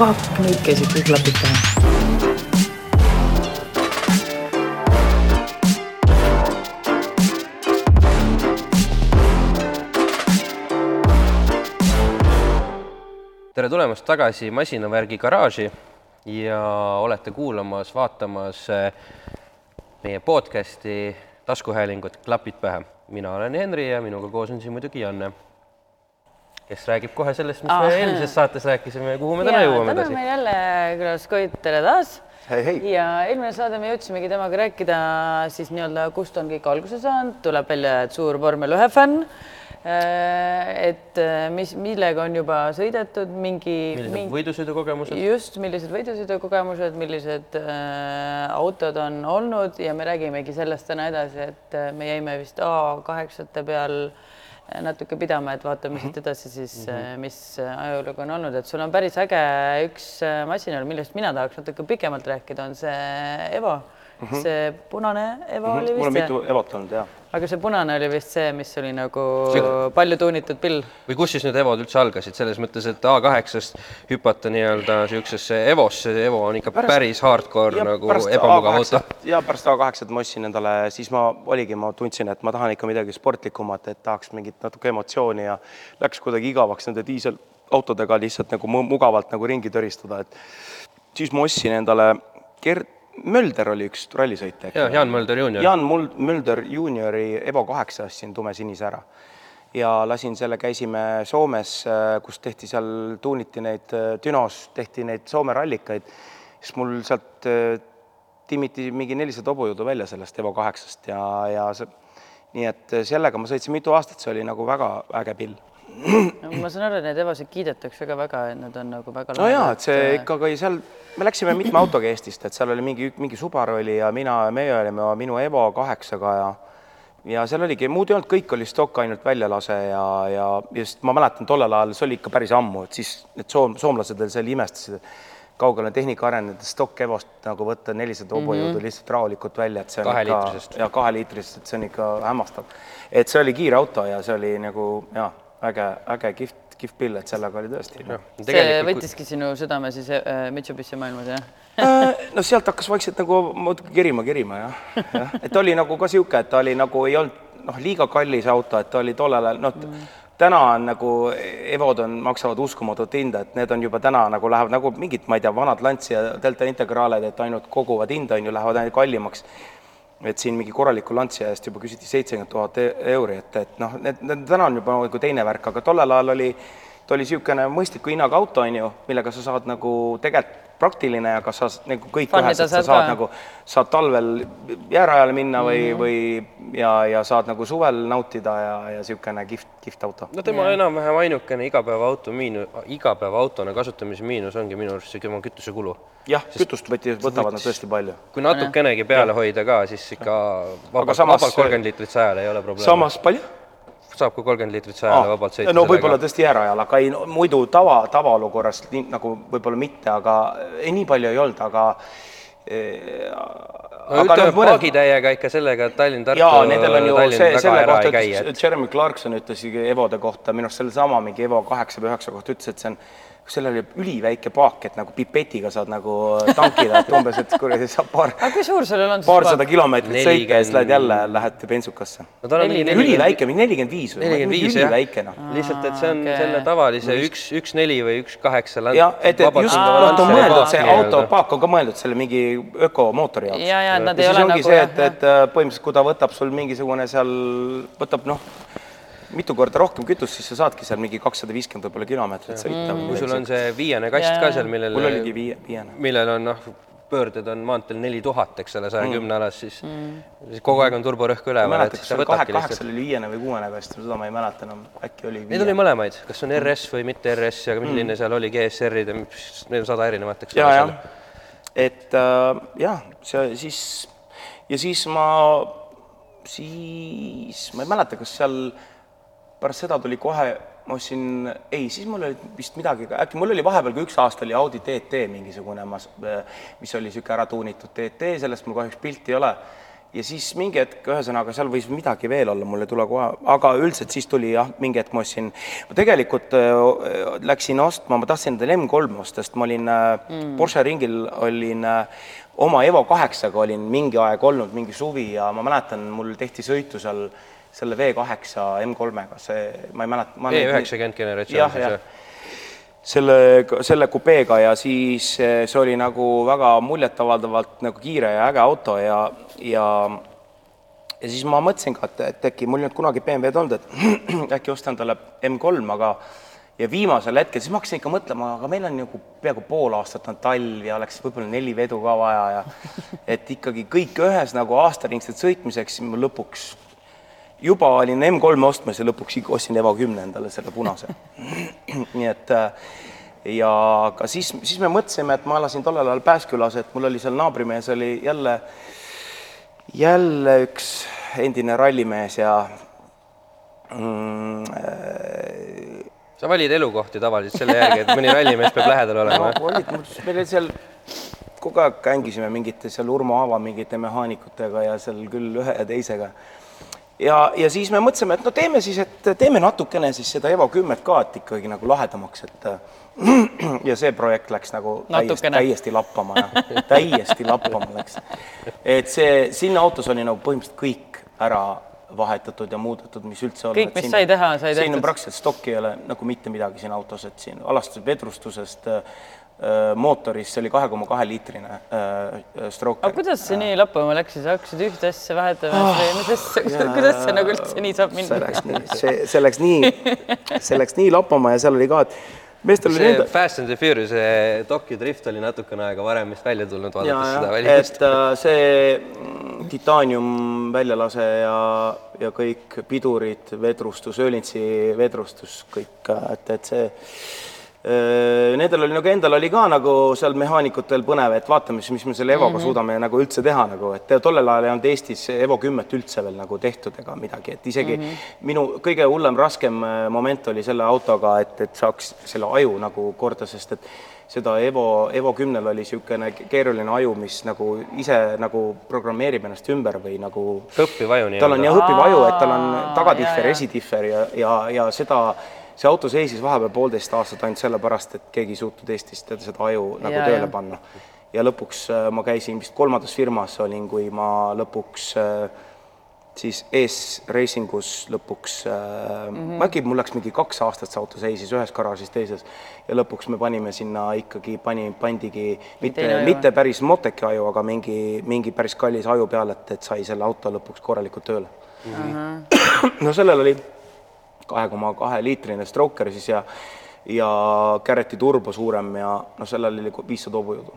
fuck, nüüd käisid kõik klapid pähe. tere tulemast tagasi masinavärgi garaaži ja olete kuulamas, vaatamas eh, meie podcasti taskuhäälingut Klapid pähe. mina olen Henri ja minuga koos on siin muidugi Janne, kes räägib kohe sellest, mis me Ah. eelmises saates rääkisime ja kuhu me täna jõuame täna edasi. meil jälle külas Koit, tere taas. Hei, hei. ja eelmine saade me jõudsimegi temaga rääkida siis nii-öelda, kust on kõik alguse saanud, tuleb välja, et suur vormel ühe fänn. et äh, mis, millega on juba sõidetud, mingi, millised mingi võidusõidukogemused? just, millised võidusõidukogemused, millised äh, autod on olnud ja me räägimegi sellest täna edasi, et äh, me jäime vist A8-te peal äh, natuke pidama, et vaatame siit edasi siis mm, -hmm. mis äh, ajalugu on olnud, et sul on päris äge üks äh, masin, millest mina tahaks natuke pikemalt rääkida, on see Evo mm. -hmm. see punane Evo mm -hmm. oli mul on vist mitu see, Evot olnud ja aga see punane oli vist see, mis oli nagu palju tuunitud pill. või kus siis need Evod üldse algasid, selles mõttes, et A8-st hüpata nii-öelda niisugusesse Evosse, Evo on ikka päris, päris hardcore ja nagu pärast ebamugav auto. A8 ja pärast A8-t ma ostsin endale, siis ma oligi, ma tundsin, et ma tahan ikka midagi sportlikumat, et tahaks mingit natuke emotsiooni ja läks kuidagi igavaks nende diiselautodega lihtsalt nagu mu- mugavalt nagu ringi töristada, et siis ma ostsin endale Gerd Mölder oli üks rallisõitja, eks ja ole? Jaan Mölder juunior. Jan Muld-, Mölder juuniori Evo kaheksa ostsin tumesinise ära ja lasin selle, käisime Soomes, kus tehti seal, tuuniti neid, Dünos tehti neid Soome rallikaid, siis mul sealt äh, timmiti mingi nelisada hobujõudu välja sellest Evo kaheksast ja, ja see, nii et sellega ma sõitsin mitu aastat, see oli nagu väga äge pill. Ma saan aru, et neid Evosid kiidetakse ka väga, et nad on nagu väga no jaa, et see ikkagi seal, me läksime mitme autoga Eestist, et seal oli mingi, mingi Subaru oli ja mina, meie olime minu Evo kaheksaga ja ja seal oligi, muud ei olnud, kõik oli stokk, ainult väljalase ja, ja just ma mäletan tollel ajal, see oli ikka päris ammu, et siis need soom-, soomlased veel seal imestasid, et kaugele on tehnika arenenud, stokk Evost nagu võtta nelisada hobujõudu mm -hmm. lihtsalt rahulikult välja, et see on Kaheliitrisest. ikka, ja kaheliitrisest, et see on ikka hämmastav. et see oli kiire auto ja see oli nagu jaa, äge, äge kihvt, kihvt pill, et sellega oli tõesti noh. see võttiski sinu südame siis äh, Mitsubishi maailmas, jah? Äh, no sealt hakkas vaikselt nagu muidugi kerima, kerima jah, jah, et oli nagu ka niisugune, et ta oli nagu ei olnud noh, liiga kallis auto, et ta oli tollel ajal noh mm., täna on nagu Evod on, maksavad uskumatut hinda, et need on juba täna nagu lähevad nagu mingid, ma ei tea, vanad Lancia ja Delta Integraaled, et ainult koguvad hinda, on ju, lähevad ainult kallimaks. Et siin mingi korraliku Lancia eest juba küsiti seitsekümmend tuhat e-, euri, et, et noh, need, need täna on juba nagu teine värk, aga tollel ajal oli, ta oli niisugune mõistliku hinnaga auto, on ju, millega sa saad nagu tegelikult praktiline, aga sa nagu kõik üheselt, sa saad ka. nagu, saad talvel jäärajale minna või mm, -hmm. või ja, ja saad nagu suvel nautida ja, ja niisugune kihvt, kihvt auto. no tema yeah. enam-vähem ainukene igapäevaauto miinus, igapäevaautona kasutamise miinus ongi minu arust see tema kütusekulu. jah, kütust võti, võtavad nad tõesti palju. kui natukenegi peale hoida ka, siis ikka vabalt, samas- vabalt kolmkümmend liitrit sajale ei ole probleemi. samas palju? Saab ka kolmkümmend liitrit sajale vabalt sõita. no võib-olla tõesti jäärajal, aga ei no, muidu tava, tavaolukorras nii, nagu võib-olla mitte, aga ei, nii palju ei olnud, aga eh, no ütleme mõned... paagitäiega ikka sellega, et Tallinn-Tartu, jaa, nendel on ju see, Tallinn selle väga ära kohta ütles et Jeremy Clarkson ütles Evode kohta, minu arust sellesama mingi Evo kaheksa või üheksa kohta ütles, et see on, sellel oli üliväike paak, et nagu pipetiga saad nagu tankida, et umbes, et kuradi saab paar, aga kui suur sellel on siis paarsada kilomeetrit sõita ja siis lähed jälle, lähed bensukasse. no tal on mingi üliväike, mingi nelikümmend viis või? nelikümmend viis jah, üliväike noh. lihtsalt, et see on okei. selle tavalise üks, üks neli või üks kaheksa jah, et, et just, ta on mõeldud, see autopaak on ka mõeldud selle mingi ökomootori jaoks. ja, ja nad ja ei ole ongi nagu see, et, et äh, põhimõtteliselt kui ta võtab sul mingisugune seal, võtab noh, mitu korda rohkem kütust, siis sa saadki seal mingi kakssada viiskümmend võib-olla kilomeetrit sõita. kui sul on see viiene kast Jaa, ka seal, millel mul oligi viie, viiene. millel on noh, pöörded on maanteel neli tuhat, eks ole, saja kümne alas, siis siis kogu aeg on turborõhk ma ei üleval, mäleta, kas see oli kahe, võtadki kaheksa lihtsalt. oli viiene või kuuene kast, seda ma ei mäleta enam, äkki oli Neid oli mõlemaid, kas on RS või mitte RS ja milline seal oli GSR-id ja neid on sada erinevat, eks ja, ole. jah, et äh, jah, see siis ja siis ma, siis ma ei mäleta, kas seal pärast seda tuli kohe, ma ostsin, ei, siis mul oli vist midagi, äkki mul oli vahepeal, kui üks aasta oli Audi TT mingisugune, mis oli niisugune ära tuunitud TT, sellest mul kahjuks pilti ei ole. ja siis mingi hetk, ühesõnaga seal võis midagi veel olla, mul ei tule kohe, aga üldiselt siis tuli jah, mingi hetk ma ostsin, ma tegelikult äh, läksin ostma, ma tahtsin endale M3 osta, sest ma olin mm. Porsche ringil, olin äh, oma Evo kaheksaga olin mingi aeg olnud, mingi suvi ja ma mäletan, mul tehti sõitu seal selle V8 M3-ga, see, ma ei mäleta. E90 generatsioon siis jah? selle, selle kupeega ja siis see oli nagu väga muljetavaldavalt nagu kiire ja äge auto ja, ja ja siis ma mõtlesin ka, et, et äkki mul ei olnud kunagi BMW-d olnud, et äkki osta endale M3, aga ja viimasel hetkel, siis ma hakkasin ikka mõtlema, aga meil on nagu peaaegu pool aastat on talv ja oleks võib-olla neli vedu ka vaja ja et ikkagi kõik ühes nagu aastaringselt sõitmiseks, lõpuks juba olin M3 ostmas ja lõpuks ostsin Evo kümne endale, selle punase. nii et ja ka siis, siis me mõtlesime, et ma elasin tollel ajal Pääskülas, et mul oli seal naabrimees oli jälle äh, jälle üks endine rallimees ja mm, äh, sa valid elukohti tavaliselt selle järgi, et mõni rallimees peab lähedal olema no,? olid, meil oli seal kogu aeg kängisime mingite seal Urmo Aava mingite mehaanikutega ja seal küll ühe ja teisega. Ja, ja siis me mõtlesime, et no teeme siis, et teeme natukene siis seda Evo kümmet ka, et ikkagi nagu lahedamaks, et ja see projekt läks nagu täiesti, täiesti lappama, jah, täiesti lappama läks. et see, sinna autos oli nagu põhimõtteliselt kõik ära vahetatud ja muudetud, mis üldse olla. kõik, mis siin, sai teha, sai tehtud. siin praktiliselt stokki ei ole nagu mitte midagi siin autos, et siin alastused vedrustusest äh, mootoris, see oli kahe koma kahe liitrine äh, stroker. aga kuidas see nii lappama läks, sa hakkasid ühte asja vahetama oh, või mis asja, kuidas see nagu üldse nii saab minna? see läks nii, see, see läks nii, see läks nii lappama ja seal oli ka, et meestel oli enda... Fast and the Furious Tokyo Drift oli natukene aega varem vist välja tulnud, vaadates seda valikust. et äh, see titaanium väljalase ja, ja kõik pidurid, vedrustus, öölintsi vedrustus, kõik, et, et see Äh, nendel oli nagu endal oli ka nagu seal mehaanikutel põnev, et vaatame siis, mis me selle Evoga mm -hmm. suudame nagu üldse teha nagu, et tollel ajal ei olnud Eestis Evo kümmet üldse veel nagu tehtud ega midagi, et isegi mm -hmm. minu kõige hullem, raskem äh, moment oli selle autoga, et, et saaks selle aju nagu korda, sest et seda Evo, Evo kümnel oli niisugune keeruline aju, mis nagu ise nagu programmeerib ennast ümber või nagu õppiv aju nii-öelda. tal on jah õppiv aju, et tal on tagatihver, esidihver ja, ja, ja seda see auto seisis vahepeal poolteist aastat ainult sellepärast, et keegi ei suutnud Eestis teda seda aju nagu ja, tööle ja. panna. ja lõpuks äh, ma käisin vist kolmandas firmas olin, kui ma lõpuks äh, siis ES Racingus lõpuks mm, -hmm. äkki mul läks mingi kaks aastat see auto seisis ühes garaažis, teises ja lõpuks me panime sinna ikkagi, pani, pandigi mitte, mitte päris Moteki aju, aga mingi, mingi päris kallis aju peale, et, et sai selle auto lõpuks korralikult tööle mm. -hmm. no sellel oli kahe koma kahe liitrine Stroker siis ja ja Garretti turbo suurem ja noh, sellel oli viissada hobujõudu.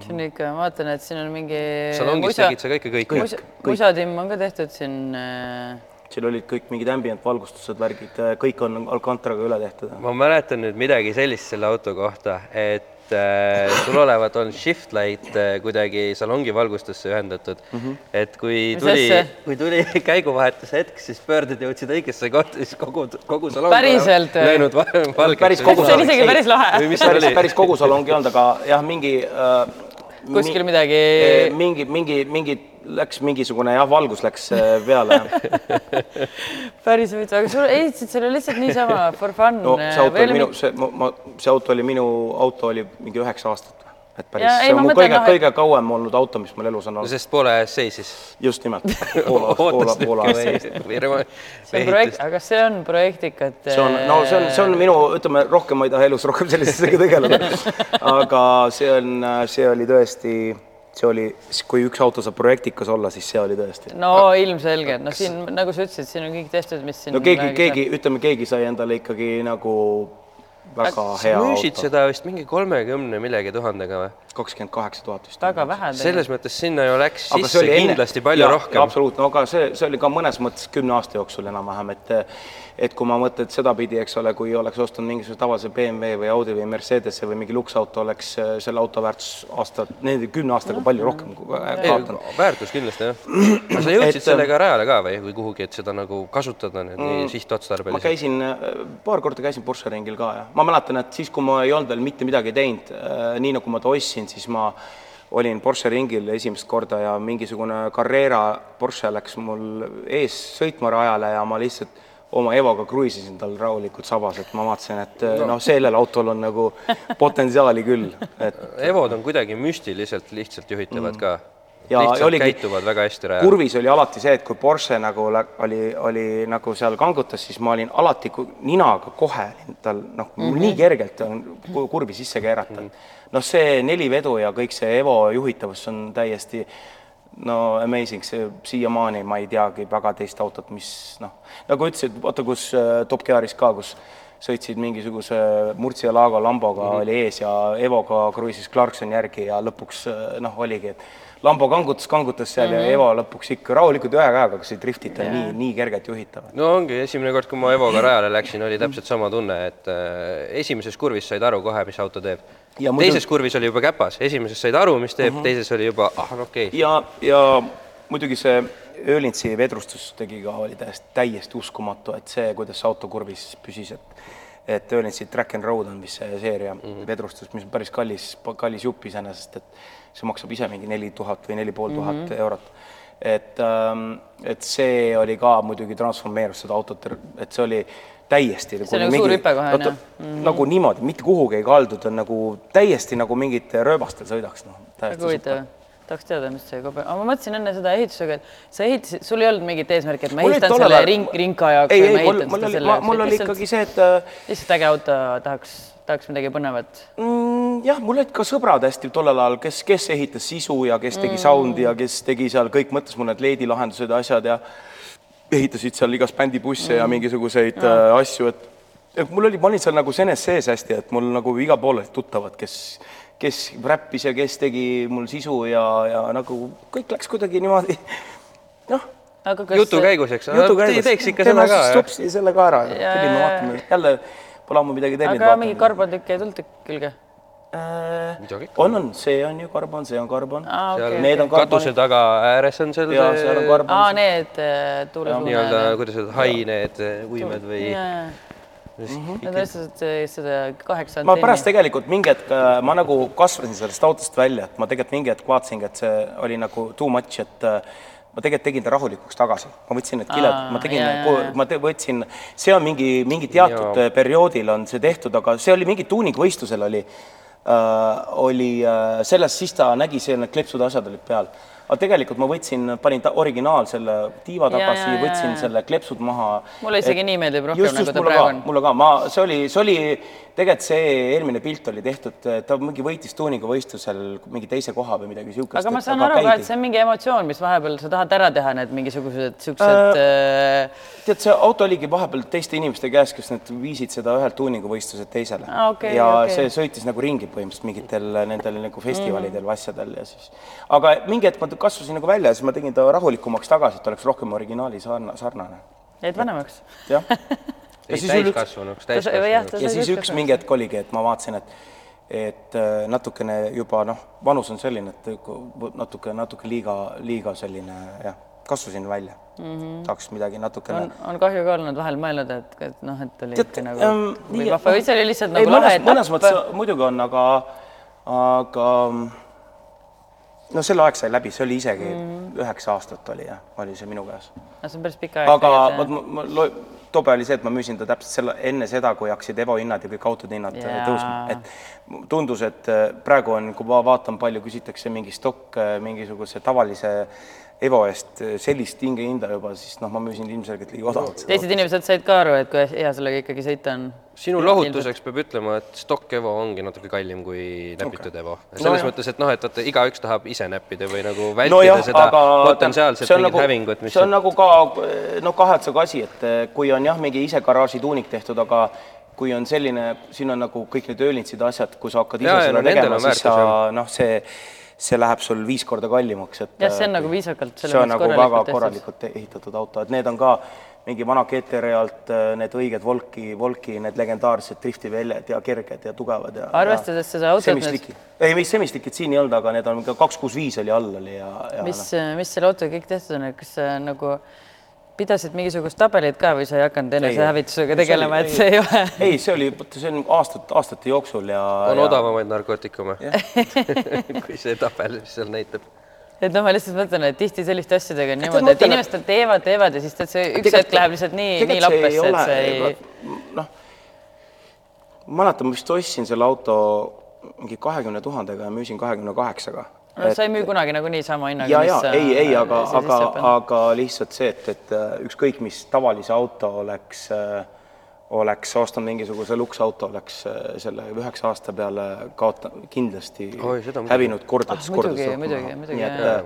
see on ikka, ma vaatan, et siin on mingi salongis musa... tegid sa ka ikka kõik? musa, musatimm on ka tehtud siin äh siin olid kõik mingid ambient valgustused, värgid, kõik on Alcantaraga üle tehtud. ma mäletan nüüd midagi sellist selle auto kohta, et et äh, sul olevat on shift light äh, kuidagi salongi valgustusse ühendatud mm. -hmm. et kui tuli, kui tuli käiguvahetuse hetk, siis pöörded jõudsid õigesse kohta, siis kogu, kogu salong päriselt löönud valgeks. päris kogu salong. see on isegi päris lahe. päris, päris kogu salong ei olnud, aga jah, mingi äh, kuskil midagi. Eh, mingi, mingi, mingi läks mingisugune jah, valgus läks eh, peale päris huvitav, aga sul ehitasid selle lihtsalt niisama for fun? no see auto oli minu, see, ma, see auto oli minu auto oli mingi üheksa aastat et päris, see on mu kõige no,, kõige kauem olnud auto, mis mul elus on olnud. sest poole ees seisis? just nimelt, Poola, Poola, Poola ees. see on projekt, aga see on projektikat. see on, no see on, see on minu, ütleme, rohkem ma ei taha elus rohkem sellise asjaga tegeleda. aga see on, see oli tõesti see oli, kui üks auto saab projektikas olla, siis see oli tõesti. no ilmselgelt, no siin nagu sa ütlesid, siin on kõik tehtud, mis siin. no keegi, keegi, ütleme, keegi sai endale ikkagi nagu väga hea auto. müüsid seda vist mingi kolmekümne millegi tuhandega või? Kakskümmend kaheksa tuhat vist. väga vähe. selles mõttes sinna ju läks aga sisse kindlasti enne... palju ja, rohkem. absoluutselt, no aga see, see oli ka mõnes mõttes kümne aasta jooksul enam-vähem, et et kui ma mõtlen sedapidi, eks ole, kui oleks ostnud mingisuguse tavalise BMW või Audi või Mercedese või mingi luksauto, oleks äh, selle auto väärtus aasta, nende kümne aastaga palju rohkem kaotanud. väärtus kindlasti jah. aga sa jõudsid et, sellega rajale ka või, või kuhugi, et seda nagu kasutada nüüd mm, nii sihtotstarbeliselt? ma käisin, äh, paar korda käisin Porsche ringil ka ja ma mäletan, et siis, kui ma ei olnud veel mitte midagi teinud, äh, nii nagu ma ta ostsin, siis ma olin Porsche ringil esimest korda ja mingisugune Carrera Porsche läks mul ees sõitma rajale ja ma lihtsalt oma Evoga kruiisisin tal rahulikult sabas, et ma vaatasin, et no. noh, sellel autol on nagu potentsiaali küll, et Evod on kuidagi müstiliselt lihtsalt juhitavad mm. ka. Ja lihtsalt oligi- käituvad väga hästi rajal. kurvis oli alati see, et kui Porsche nagu oli, oli nagu seal kangutas, siis ma olin alati ninaga kohe tal noh mm -hmm. nii kergelt on ku- kurvi sisse keerata mm. -hmm. noh, see nelivedu ja kõik see Evo juhitavus on täiesti no amazing, see siiamaani ma ei teagi väga teist autot, mis noh, nagu ütlesid, vaata kus äh, Top Gearis ka, kus sõitsid mingisuguse Murcielago Lamboga mm -hmm. oli ees ja Evoga kruiisis Clarkson järgi ja lõpuks äh, noh, oligi, et Lambo kangutas, kangutas seal mm -hmm. ja Evo lõpuks ikka rahulikult ühe käega hakkasid driftita yeah. nii, nii kergelt juhitavad. no ongi, esimene kord, kui ma Evoga rajale läksin, oli täpselt sama tunne, et äh, esimeses kurvis said aru kohe, mis auto teeb. Ja muidu- teises kurvis oli juba käpas, esimeses said aru, mis teeb uh, -huh. teises oli juba, ah, okei okay. ja, ja muidugi see Öölintsi vedrustus tegi ka, oli täiesti, täiesti uskumatu, et see, kuidas see auto kurvis püsis, et et Öölintsi Track and Road on vist see seeria mm -hmm. vedrustus, mis on päris kallis, kallis jupp iseenesest, et see maksab ise mingi neli tuhat või neli pool tuhat eurot. et, et see oli ka muidugi transformeerus seda autot, et see oli täiesti See nagu suur hüpe kohe, on ju? -hmm. nagu niimoodi, mitte kuhugi ei kaldunud, on nagu täiesti nagu mingit rööbastel sõidaks, noh. väga huvitav tahaks teada, mis see kobe, aga ma mõtlesin enne seda ehitusega, et sa ehitasid, sul ei olnud mingit eesmärki, et ma ehitan selle ajal- ring, rinka jaoks ei, või ma ehitan seda oli, selle jaoks, mul oli ikkagi see, et äh, lihtsalt äge auto, tahaks, tahaks midagi põnevat. mm, jah, mul olid ka sõbrad hästi tollel ajal, kes, kes ehitas sisu ja kes tegi sound'i ja kes tegi seal kõik, mõtles mul need LED-i lahendused ja asjad ja ehitasid seal igast bändibusse mm. ja mingisuguseid äh, asju, et et mul oli, ma olin seal nagu senes sees hästi, et mul nagu igal pool olid tuttavad, kes, kes räppis ja kes tegi mul sisu ja, ja nagu kõik läks kuidagi niimoodi noh, jutu käigus, eks, käigus. teeks ikka seda ka, stopsi selle ka ära ja Jaa, tulime jaa, vaatame, jälle pole ammu midagi tellinud. aga mingi karbantükk ei tulnud külge? Midagi ikka. on, on, see on ju karbon, see on karbon. seal okei. Need on katuse karbonid. taga ääres on seal ja seal on karbon. aa, need äh, tuulesuunajad. nii-öelda, kuidas öelda, hai need eh, võimed või Need on lihtsalt äh, seda kaheksa ma pärast tegelikult mingi hetk, äh, ma nagu kasvasin sellest autost välja, et ma tegelikult mingi hetk vaatasingi, et see oli nagu too much, et äh, ma tegelikult tegin ta rahulikuks tagasi, ma võtsin need kiled, ma tegin ma te, võtsin, see on mingi, mingi teatud äh, perioodil on see tehtud, aga see oli mingi tuuningvõistlusel oli äh,, oli äh, selles, siis ta nägi, see need kleepsud asjad olid peal. Aga tegelikult ma võtsin, panin originaal selle tiiva tagasi, võtsin selle kleepsud maha. Mulle isegi nii meeldib rohkem, nagu ta praegu on. mulle ka, ma, see oli, see oli, tegelikult see eelmine pilt oli tehtud, ta mingi võitis tuuninguvõistlusel mingi teise koha või midagi siukest. aga ma saan aru ka, et see on mingi emotsioon, mis vahepeal sa tahad ära teha, need mingisugused siuksed äh, tead, see auto oligi vahepeal teiste inimeste käes, kes need viisid seda ühelt tuuninguvõistluselt teisele Aa, okei, ja okei. see sõitis nagu ringi põhimõtteliselt mingitel nendel nagu festivalidel mm. asjadel ja siis, aga mingi hetk ma kasvasin nagu välja ja siis ma tegin ta rahulikumaks tagasi, et oleks rohkem originaali sarna-, sarnane. jäid vanemaks. jah. ei, täiskasvanuks, täiskasvanuks. ta ja siis üks mingi hetk oligi, et ma vaatasin, et et äh, natukene juba noh, vanus on selline, et natuke, natuke liiga, liiga selline jah, kasvasin välja mm. -hmm. tahaks midagi natukene on, on kahju ka olnud vahel mõelnud, et, et noh, et oli ikka nagu ähm, või nii- vahva või see oli lihtsalt ei, nagu lahe mõnes, mõnes etapp. mõttes muidugi on, aga, aga no selle aeg sai läbi, see oli isegi mm. üheksa aastat oli jah, oli see minu käes. see on päris pikk aeg aga vot ma, ma lo- tobe oli see, et ma müüsin ta täpselt selle, enne seda, kui hakkasid Evo hinnad ja kõik autode hinnad yeah. tõusma, et tundus, et äh, praegu on, kui ma vaatan, palju küsitakse mingi stokk äh, mingisuguse tavalise Evo eest äh, sellist hingehinda juba, siis noh, ma müüsin ilmselgelt liiga odavalt teised inimesed said ka aru, et kui hea sellega ikkagi sõita on. sinu lohutuseks peab ütlema, et Stock Evo ongi natuke kallim kui näpitud okay. Evo. selles no mõttes, et noh, et vaata, igaüks tahab ise näppida või nagu no vältida jah, seda potentsiaalset mingit nagu, hävingut, mis see on nagu ka noh, kahetsusega asi, et eh, kui on jah, mingi ise garaaži tuunik tehtud, aga kui on selline, siin on nagu kõik need öölintsid asjad, kui sa hakkad ise ja seda no tegema, on siis sa noh, see, see läheb sul viis korda kallimaks, et jah, see on nagu viisakalt. see on nagu väga korralikult ehitatud auto, et need on ka mingi vana GTR alt äh, need õiged Volki, Volki need legendaarsed driftiväljad ja kerged ja tugevad ja Arvestades seda autot nüüd- semislikid, ei, mis semislikid siin ei olnud, aga need on ka kaks kuus viis oli all oli ja, ja mis noh., mis selle autoga kõik tehtud on, et kas nagu pidasid mingisugust tabelit ka või sa ei hakanud enesehävitusega Ei, tegelema, see et oli- see ei ole? ei, see oli, see on aastate, aastate jooksul ja. on odavamaid narkootikume, kui see tabel, mis seal näitab. et noh, ma lihtsalt mõtlen, et tihti selliste asjadega on niimoodi, et inimesed teevad, teevad ja siis tead see üks hetk läheb lihtsalt nii, nii lappesse, et see ei. noh, ma mäletan, ma vist ostsin selle auto mingi kahekümne tuhandega ja müüsin kahekümne kaheksaga. No sa ei müü kunagi nagunii sama hinnaga, ja, ja ei, ei, aga, aga aga lihtsalt see, et, et äh, ükskõik mis tavalise auto oleks, oleks ostnud mingisuguse luksauto, oleks äh, selle üheksa aasta peale kaota-, kindlasti Oi, hävinud kordades Ah, kordades muidugi, rohkem muidugi, raha. muidugi, nii et jaa.,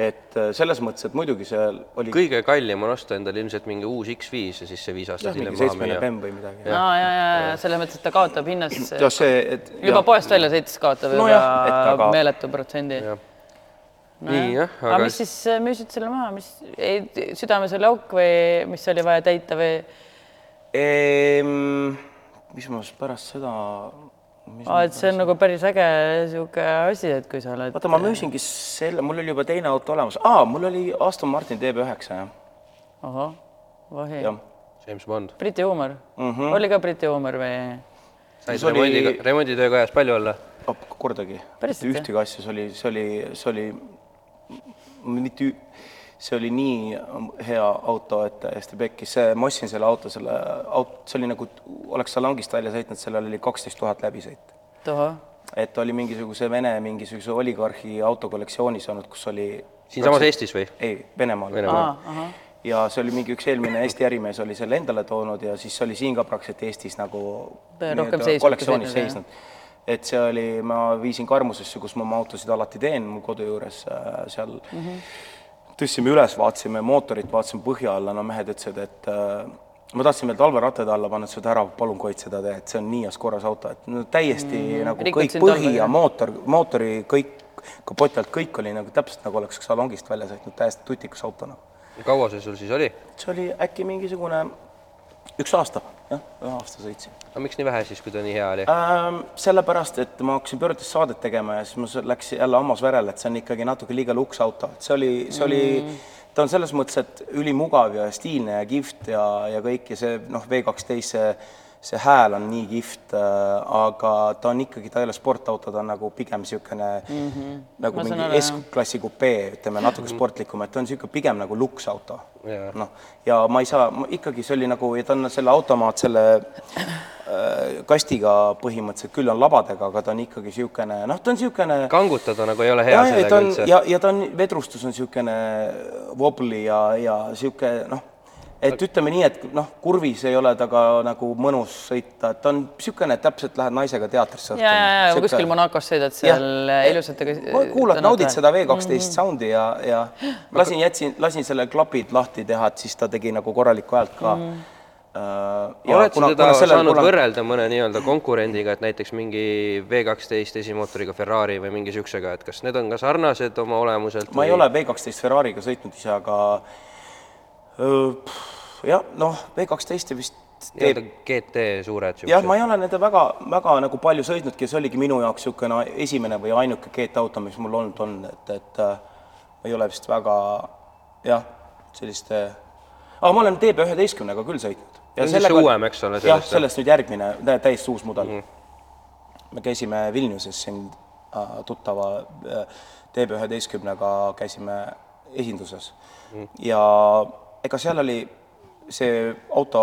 et äh, selles mõttes, et muidugi see oli kõige kallim on osta endale ilmselt mingi uus X5 ja siis see viis aastat hiljem maha seitsmene müüa. või midagi. aa ja, ja, ja selles mõttes, et ta kaotab hinnas jah, see, et juba jah. poest välja sõites kaotab No juba aga- meeletu protsendi. nii jah, aga aga mis siis äh, müüsid selle maha, mis ei, südames oli auk või mis oli vaja täita või? Ehm, mis ma siis pärast seda, aa, et see on nagu päris äge sihuke asi, et kui sa oled. vaata, ma müüsingi selle, mul oli juba teine auto olemas, aa, mul oli Aston Martin DB9 jah, ahah, vahi. jah. James Bond, Briti huumor mm. -hmm. oli ka Briti huumor või? said oli- remondiga, remonditööga ajas palju olla? kordagi, mitte ühtegi asja, see oli, see oli, see oli mitte, see oli nii hea auto, et täiesti pekkis, see, ma ostsin selle auto, selle aut-, see oli nagu, oleks salongist välja sõitnud, sellel oli kaksteist tuhat läbisõit et oli mingisuguse Vene mingisuguse oligarhi autokollektsioonis olnud, kus oli siinsamas Eestis või? ei, Venemaal, Venemaal. ja see oli mingi üks eelmine Eesti ärimees oli selle endale toonud ja siis oli siin ka praktiliselt Eestis nagu kollektsioonis seisnud, et see oli, ma viisin Karmusesse, kus ma oma autosid alati teen, mu kodu juures äh, seal mm. Mhm. -hmm. Tõstsime üles, vaatasime mootorit, vaatasime põhja alla, no mehed ütlesid, et äh, ma tahtsin veel talverattad alla panna, ütlesid ära, palun Koit seda tee, et see on nii heas korras auto, et no täiesti mm nagu kõik põhi ja mootor, mootori kõik, kapoti alt kõik oli nagu täpselt nagu oleks salongist välja sõitnud, täiesti tutikas auto noh kaua see sul siis oli? see oli äkki mingisugune üks aasta, jah, ühe aasta sõitsin aga miks nii vähe siis, kui ta nii hea oli? ähm,. sellepärast, et ma hakkasin pöördest saadet tegema ja siis see läks jälle hammas verele, et see on ikkagi natuke liiga luks auto, et see oli, see oli mm., ta on selles mõttes, et ülimugav ja stiilne ja kihvt ja, ja kõik ja see noh, V kaksteist, see see hääl on nii kihvt äh,, aga ta on ikkagi, ta ei ole sportauto, ta on nagu pigem niisugune mm -hmm. nagu Ma mingi. S-klassi kupee, ütleme natuke sportlikum, et ta on niisugune pigem nagu luksauto Jaa. noh, ja ma ei saa, ikkagi see oli nagu ja ta on selle automaat selle äh, kastiga põhimõtteliselt küll on labadega, aga ta on ikkagi niisugune noh, ta on niisugune kangutada nagu ei ole hea ja, sellega on üldse. ja, ja ta on, vedrustus on niisugune wobbly ja, ja niisugune noh, et ütleme nii, et noh, kurvis ei ole temaga nagu mõnus sõita, et ta on niisugune, et täpselt lähed naisega teatrisse ja, ja, ja kui kuskil Monacos sõidad seal ilusatega. kuulad, naudid seda V kaksteist soundi ja, ja lasin, jätsin, lasin selle klapid lahti teha, et siis ta tegi nagu korralikku häält ka mm.. oled sa teda saanud kuna... võrrelda mõne nii-öelda konkurendiga, et näiteks mingi V kaksteist esimootoriga Ferrari või mingi niisugusega, et kas need on ka sarnased oma olemuselt? ma ei ole V kaksteist Ferrari'ga sõitnud ise, aga pff, jah, noh, V kaksteist vist teeb GT suured jah, ma ei ole nende väga, väga nagu palju sõitnudki see oligi minu jaoks niisugune esimene või ainuke GT-auto, mis mul olnud on, et, et äh, ei ole vist väga jah, selliste, aga ma olen DB11-ga küll sõitnud. See on siis see uuem, eks ole, jah, sellest, nüüd järgmine, täiesti uus mudel mm.. me käisime Vilniuses siin äh, tuttava äh, DB11-ga käisime esinduses mm. ja ega seal oli see auto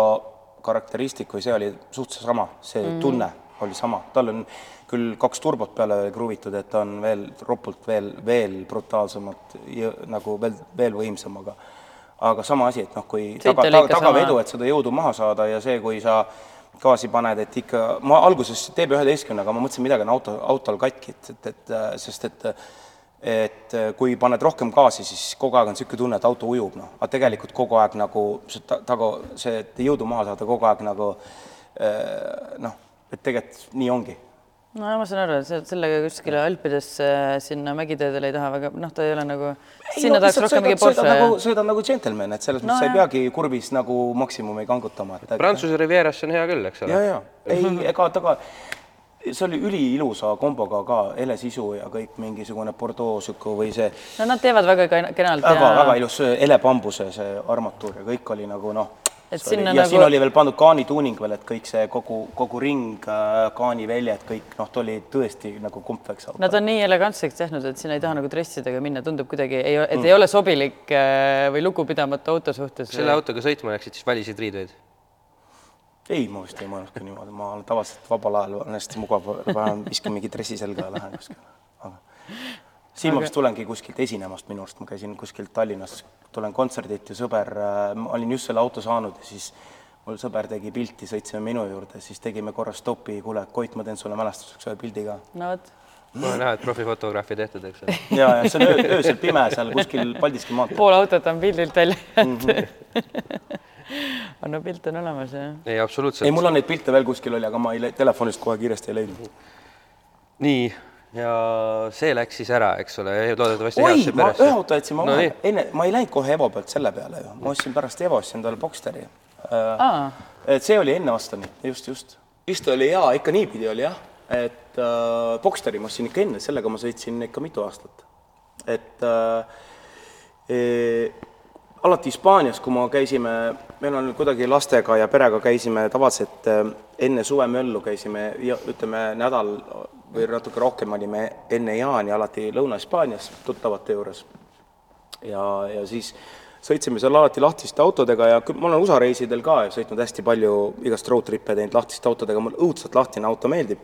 karakteristik või see oli suhteliselt sama, see mm. tunne oli sama, tal on küll kaks turbot peale kruvitud, et ta on veel ropult veel, veel brutaalsemalt nagu veel, veel võimsam, aga aga sama asi, et noh, kui Sõit taga, taga, tagavedu, et seda jõudu maha saada ja see, kui sa gaasi paned, et ikka, ma alguses DB11-ga ma mõtlesin, midagi on auto, autol katki, et, et, et sest et et äh, kui paned rohkem gaasi, siis kogu aeg on niisugune tunne, et auto ujub, noh, aga tegelikult kogu aeg nagu see ta- taga, see, et jõudu maha saada, kogu aeg nagu äh, noh, et tegelikult nii ongi. No ma saan aru, et sa sellega kuskile Alpidesse sinna mägiteedele ei taha väga, noh, ta ei ole nagu, sinna tahaks rohkem mingi Porsche sõidad ja nagu, sõidad nagu džentelmen, et selles No mõttes sa ei peagi kurvis nagu maksimumi kangutama, et Prantsuse Rivieras on hea küll, eks ja, ole. ja ei, ega taga see oli üliilusa komboga ka, helesisu ja kõik mingisugune Bordeaux sihuke või see no nad teevad väga ken- kenalt väga, väga ilus helepambuse see armatuur ja kõik oli nagu noh, ja nagu- siin oli veel pandud kaanituuning veel, et kõik see kogu, kogu ring, kaaniväljad, kõik noh, ta oli tõesti nagu kumpveks auto. Nad on nii elegantseks tehnud, et sinna ei taha nagu dressidega minna, tundub kuidagi, ei, et ei ole sobilik äh, või lugupidamatu auto suhtes. selle autoga sõitma läksid, siis valisid riideid? Ei, ma vist ei mõelnudki niimoodi, ma olen tavaliselt vabal ajal olen hästi mugav, panen, viskan mingi dressi selga ja lähen kuskile. aga siin ma vist tulengi kuskilt esinemast minu arust, ma käisin kuskilt Tallinnas, tulen kontserdilt ja sõber, ma olin just selle auto saanud ja siis mul sõber tegi pilti, sõitsime minu juurde, siis tegime korra stopi, kuule, Koit, ma teen sulle mälestuseks ühe pildi ka. no vot, no näha, et profifotograafi tehtud, eks ole. ja, ja see on öö, öösel pime seal kuskil Paldiski maanteel. pool autot on pildilt välja jäetud on no pilt on olemas jah. ei, ei, absoluutselt. mul on neid pilte veel kuskil oli, aga ma ei, le- telefonist kohe kiiresti ei leidnud. nii, ja see läks siis ära, eks ole, loodetavasti oi, ma ühe auto jätsin ma no, nii., enne, ma ei läinud kohe Evo pealt selle peale ju, ma ostsin pärast Evo, ostsin talle Boxsteri äh, et see oli enne Astoni, just, just. vist oli jaa, ikka niipidi oli jah, et äh, Boxsteri ma ostsin ikka enne, sellega ma sõitsin ikka mitu aastat. et äh, e, alati Hispaanias, kui ma käisime, meil on kuidagi lastega ja perega käisime tavaliselt äh, enne suvemöllu käisime ja ütleme nädal või natuke rohkem olime enne jaani alati Lõuna-Hispaanias tuttavate juures ja, ja siis sõitsime seal alati lahtiste autodega ja ma olen USA reisidel ka sõitnud hästi palju igast road trip'e teinud lahtiste autodega, mulle õudselt lahtine auto meeldib.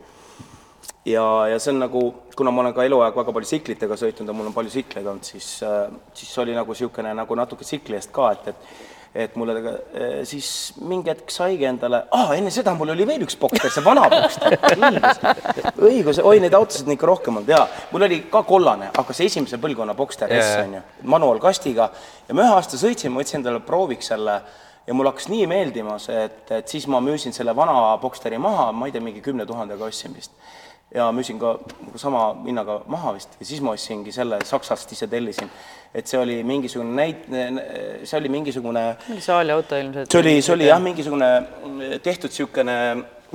Ja, ja see on nagu, kuna ma olen ka eluaeg väga palju tsiklitega sõitnud ja mul on palju tsikleid olnud, siis, siis see oli nagu niisugune nagu natuke tsikli eest ka, et, et et mulle tega, siis mingi hetk saigi endale, aa, enne seda mul oli veel üks Boxster, see vana Boxster, õigus, oi, neid autosid on ikka rohkem olnud, jaa. mul oli ka kollane, aga see esimese põlvkonna Boxster S Jaa. on ju, manuaalkastiga ja ma ühe aasta sõitsin, ma võtsin endale prooviks selle ja mulle hakkas nii meeldima see, et, et siis ma müüsin selle vana Boxsteri maha, ma ei tea, mingi kümne tuhandega ostsin vist. Ja müüsin ka nagu sama hinnaga maha vist ja siis ma ostsingi selle Saksast ise tellisin. et see oli mingisugune näit-, see oli mingisugune mingi saali auto ilmselt. see oli, see oli jah, mingisugune mm, tehtud niisugune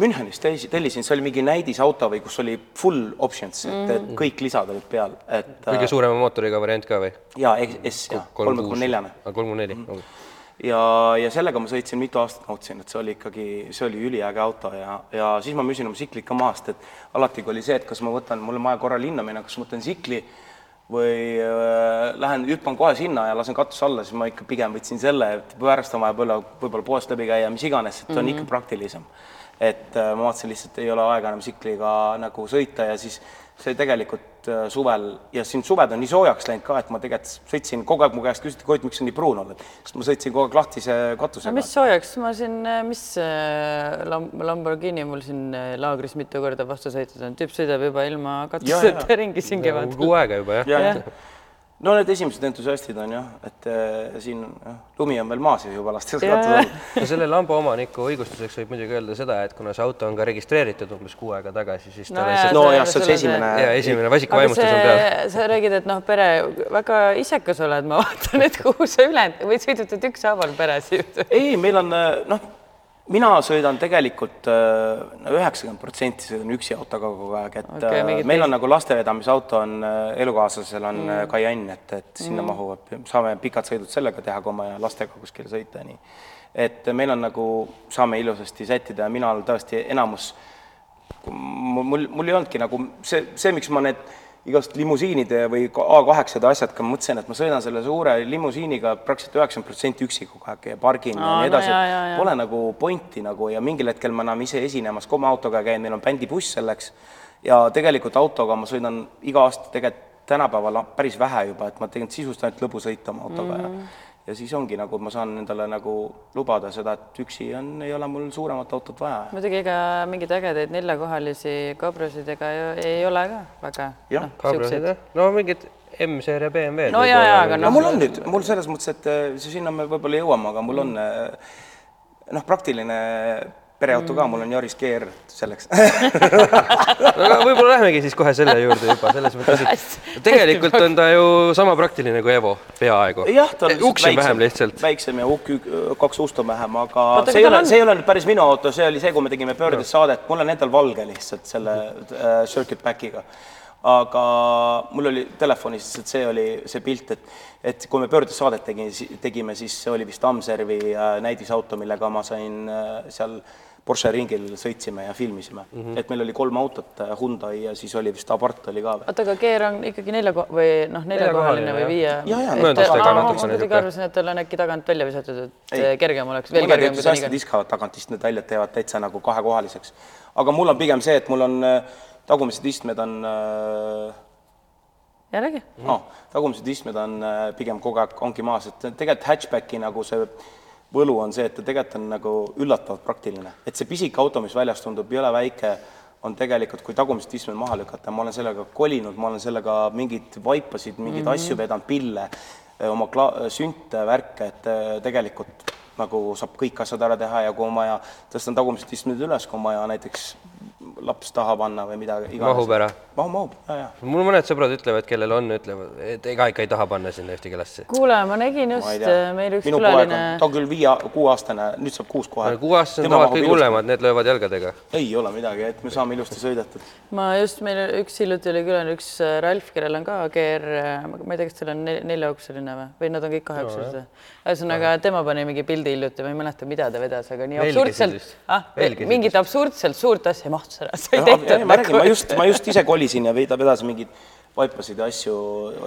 Münchenis tellis- tellisin, see oli mingi näidisauto või kus oli full options, et, et kõik lisad olid peal, et kõige suurema mootoriga variant ka või? jaa, S jah, kolme koma neljane kolmkümmend neli. Mhm. Ja, ja sellega ma sõitsin mitu aastat, nautisin, et see oli ikkagi, see oli üliäge auto ja, ja siis ma müüsin oma tsikli ka maha, sest et alati kui oli see, et kas ma võtan, mul on vaja korra linna minna, kas ma võtan tsikli või äh, lähen hüppan kohe sinna ja lasen katuse alla, siis ma ikka pigem võtsin selle, et pärast on vaja võib-olla, võib-olla poest läbi käia, mis iganes, et on mm -hmm. ikka praktilisem. et äh, ma vaatasin lihtsalt, ei ole aega enam tsikliga nagu sõita ja siis see tegelikult äh, suvel ja siin suved on nii soojaks läinud ka, et ma tegelikult sõitsin kogu aeg, mu käest küsiti, Koit, miks sa nii pruun oled, sest ma sõitsin kogu aeg lahtise no katusega. mis soojaks, ma siin, mis äh, Lam- Lamborghini mul siin äh, laagris mitu korda vastu sõitnud on, tüüp sõidab juba ilma katuseta ringi siin kevadel. kuu aega juba jah Jah. ja. No need esimesed entusiastid on jah, et äh, siin jah, lumi on veel maas ja juba katus alla. no selle lamba omaniku õigustuseks võib muidugi öelda seda, et kuna see auto on ka registreeritud umbes kuu aega tagasi, siis ta No lihtsalt no see- jah, see on see esimene ja esimene aga vasikuvaimustus on peal. sa räägid, et noh, pere väga isekas oled, ma vaatan, et kuhu sa ülejäänud või sõidutad ükshaaval peresid. ei, meil on äh, noh, mina sõidan tegelikult üheksakümmend protsenti sõidan üksi autoga kogu aeg, et okay, mingid meil on teist- nagu lastevedamisauto on äh, elukaaslasel on mm. Cayenne, et, et sinna mm. mahuvad, saame pikad sõidud sellega teha, kui on vaja lastega kuskile sõita, nii. et meil on nagu, saame ilusasti sättida ja mina olen tõesti enamus, mul, mul, mul ei olnudki nagu see, see, miks ma need igast limusiinide või A8-de asjadega mõtlesin, et ma sõidan selle suure limusiiniga praktiliselt üheksakümmend protsenti üksi kogu aeg ja pargin ja Aa, nii no edasi jaa, jaa. pole nagu pointi nagu ja mingil hetkel ma enam ise esinemas ka oma autoga käin, meil on bändibuss selleks ja tegelikult autoga ma sõidan iga aasta tegelikult tänapäeval päris vähe juba, et ma tegelikult sisust ainult lõbusõita oma autoga mm. ja ja siis ongi nagu ma saan endale nagu lubada seda, et üksi on, ei ole mul suuremat autot vaja. muidugi ega mingeid ägedaid neljakohalisi kabrasid ega ei ole ka väga. Jah, kaablasid jah, no mingid M-seeria BMW-d. No jaa, jaa, aga no noh- mul on nüüd, mul selles mõttes, et see- sinna me võib-olla jõuame, aga mul on äh, noh, praktiline pereauto ka, mul on Yaris GR selleks aga võib-olla lähmegi siis kohe selle juurde juba selles mõttes, et tegelikult on ta ju sama praktiline kui Evo, peaaegu. jah, ta on uks on vähem lihtsalt. väiksem ja ukk, kaks ust on vähem, aga Oota, see ei ole on-, see ei ole nüüd päris minu auto, see oli see, kui me tegime pöördes saadet, mul on endal valge lihtsalt selle äh, circuit back'iga. aga mul oli telefonis, et see oli see pilt, et, et kui me pöördes saadet tegime, tegime, siis see oli vist Amservi äh, näidisauto, millega ma sain äh, seal Porsche ringil sõitsime ja filmisime mm. -hmm. et meil oli kolm autot, Hyundai ja siis oli vist Abarth oli ka oota, aga Gear on ikkagi nelja ko- või noh, neljakohaline või viie? Kuidagi arvasin, et tal on äkki tagant välja visatud, et Ei. kergem oleks, kui ta hästi viskavad tagant istmed välja, teevad täitsa nagu kahekohaliseks. aga mul on pigem see, et mul on äh, tagumised istmed on äh, jällegi, no, tagumised istmed on äh, pigem kogu aeg ongi maas, et tegelikult hatchbacki nagu see võlu on see, et ta tegelikult on nagu üllatavalt praktiline, et see pisik auto, mis väljas tundub jõle väike, on tegelikult, kui tagumised istmed maha lükata, ma olen sellega kolinud, ma olen sellega mingeid vaipasid, mingeid mm -hmm. asju vedanud, pille, oma kla-, sünte, värke, et tegelikult nagu saab kõik asjad ära teha ja kui on vaja, tõstan tagumised istmed üles, kui on vaja näiteks laps taha panna või midagi iganes. Mahub ära? mahub, mahub, ja, ja. mul mõned sõbrad ütlevad, kellel on, ütlevad, et ega ikka ei taha panna sinna ühtegi lassi. kuule, ma nägin ma just ei tea, meil üks minu külaline on, ta on küll viie, kuueaastane, nüüd saab kuus kohe. kuueaastased on tavaliselt kõige. hullemad, need löövad jalgadega. ei ole midagi, et me saame ilusti sõidetud. ma just, meil üks hiljuti oli külaline, üks äh, Ralf, kellel on ka GR, ma ei tea, kas tal on nel- neljaukseline või, või nad on kõik kaheukselised no,. ühesõnaga tema pani mingi pildi hiljuti, ma ei mäleta, mida ta vedas, aga nii absurdselt ah, mingit absurdselt suurt asja ei mahtu ära, sai tehtud ma räägin, ma nagu. just, ma just ise kolisin ja veida- vedasin mingeid vaipasid ja asju,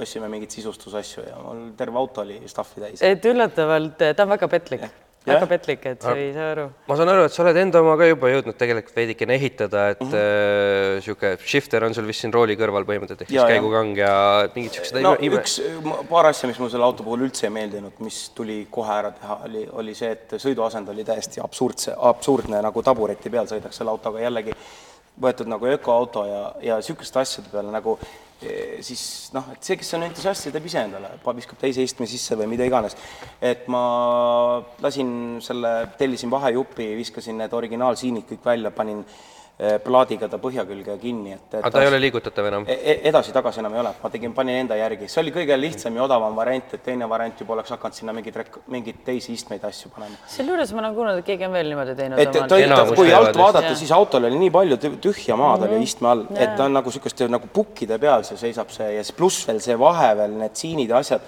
ostsime mingeid sisustusasju ja mul terve auto oli stuff'i täis. et üllatavalt, ta on väga petlik. Väga petlik, et sa ei saa aru. ma saan aru, et sa oled enda oma ka juba jõudnud tegelikult veidikene ehitada, et Mhm. mm -hmm. shifter on sul vist siin rooli kõrval põhimõtteliselt, ehk siis käigukang ja mingid siuksed no ime- üks, paar asja, mis mul selle auto puhul üldse ei meeldinud, mis tuli kohe ära teha, oli, oli see, et sõiduasend oli täiesti absurdse, absurdne nagu tabureti peal sõidaks selle autoga jällegi võetud nagu ökoauto ja, ja niisuguste asjade peale nagu siis noh, et see, kes on entusiast, see teeb ise endale, viskab teise istme sisse või mida iganes. et ma lasin selle, tellisin vahejupi, viskasin need originaalsiinid kõik välja, panin eh, plaadiga ta põhja külge kinni, et, et aga ta ei ole liigutatav enam. E- e- edasi-tagasi enam ei ole, ma tegin, panin enda järgi, see oli kõige lihtsam ja odavam variant, et teine variant juba oleks hakanud sinna mingeid rek-, mingeid teisi istmeid asju panema. sealjuures ma olen kuulnud, et keegi on veel niimoodi teinud. et ta, Enamus ta, kui alt vaadata, siis autol oli nii palju tü- tühja maad oli Mhm. istme all, et ta on nagu niisuguste nagu pukkide peal, see seisab see ja siis pluss veel see vahe veel, need siinid ja asjad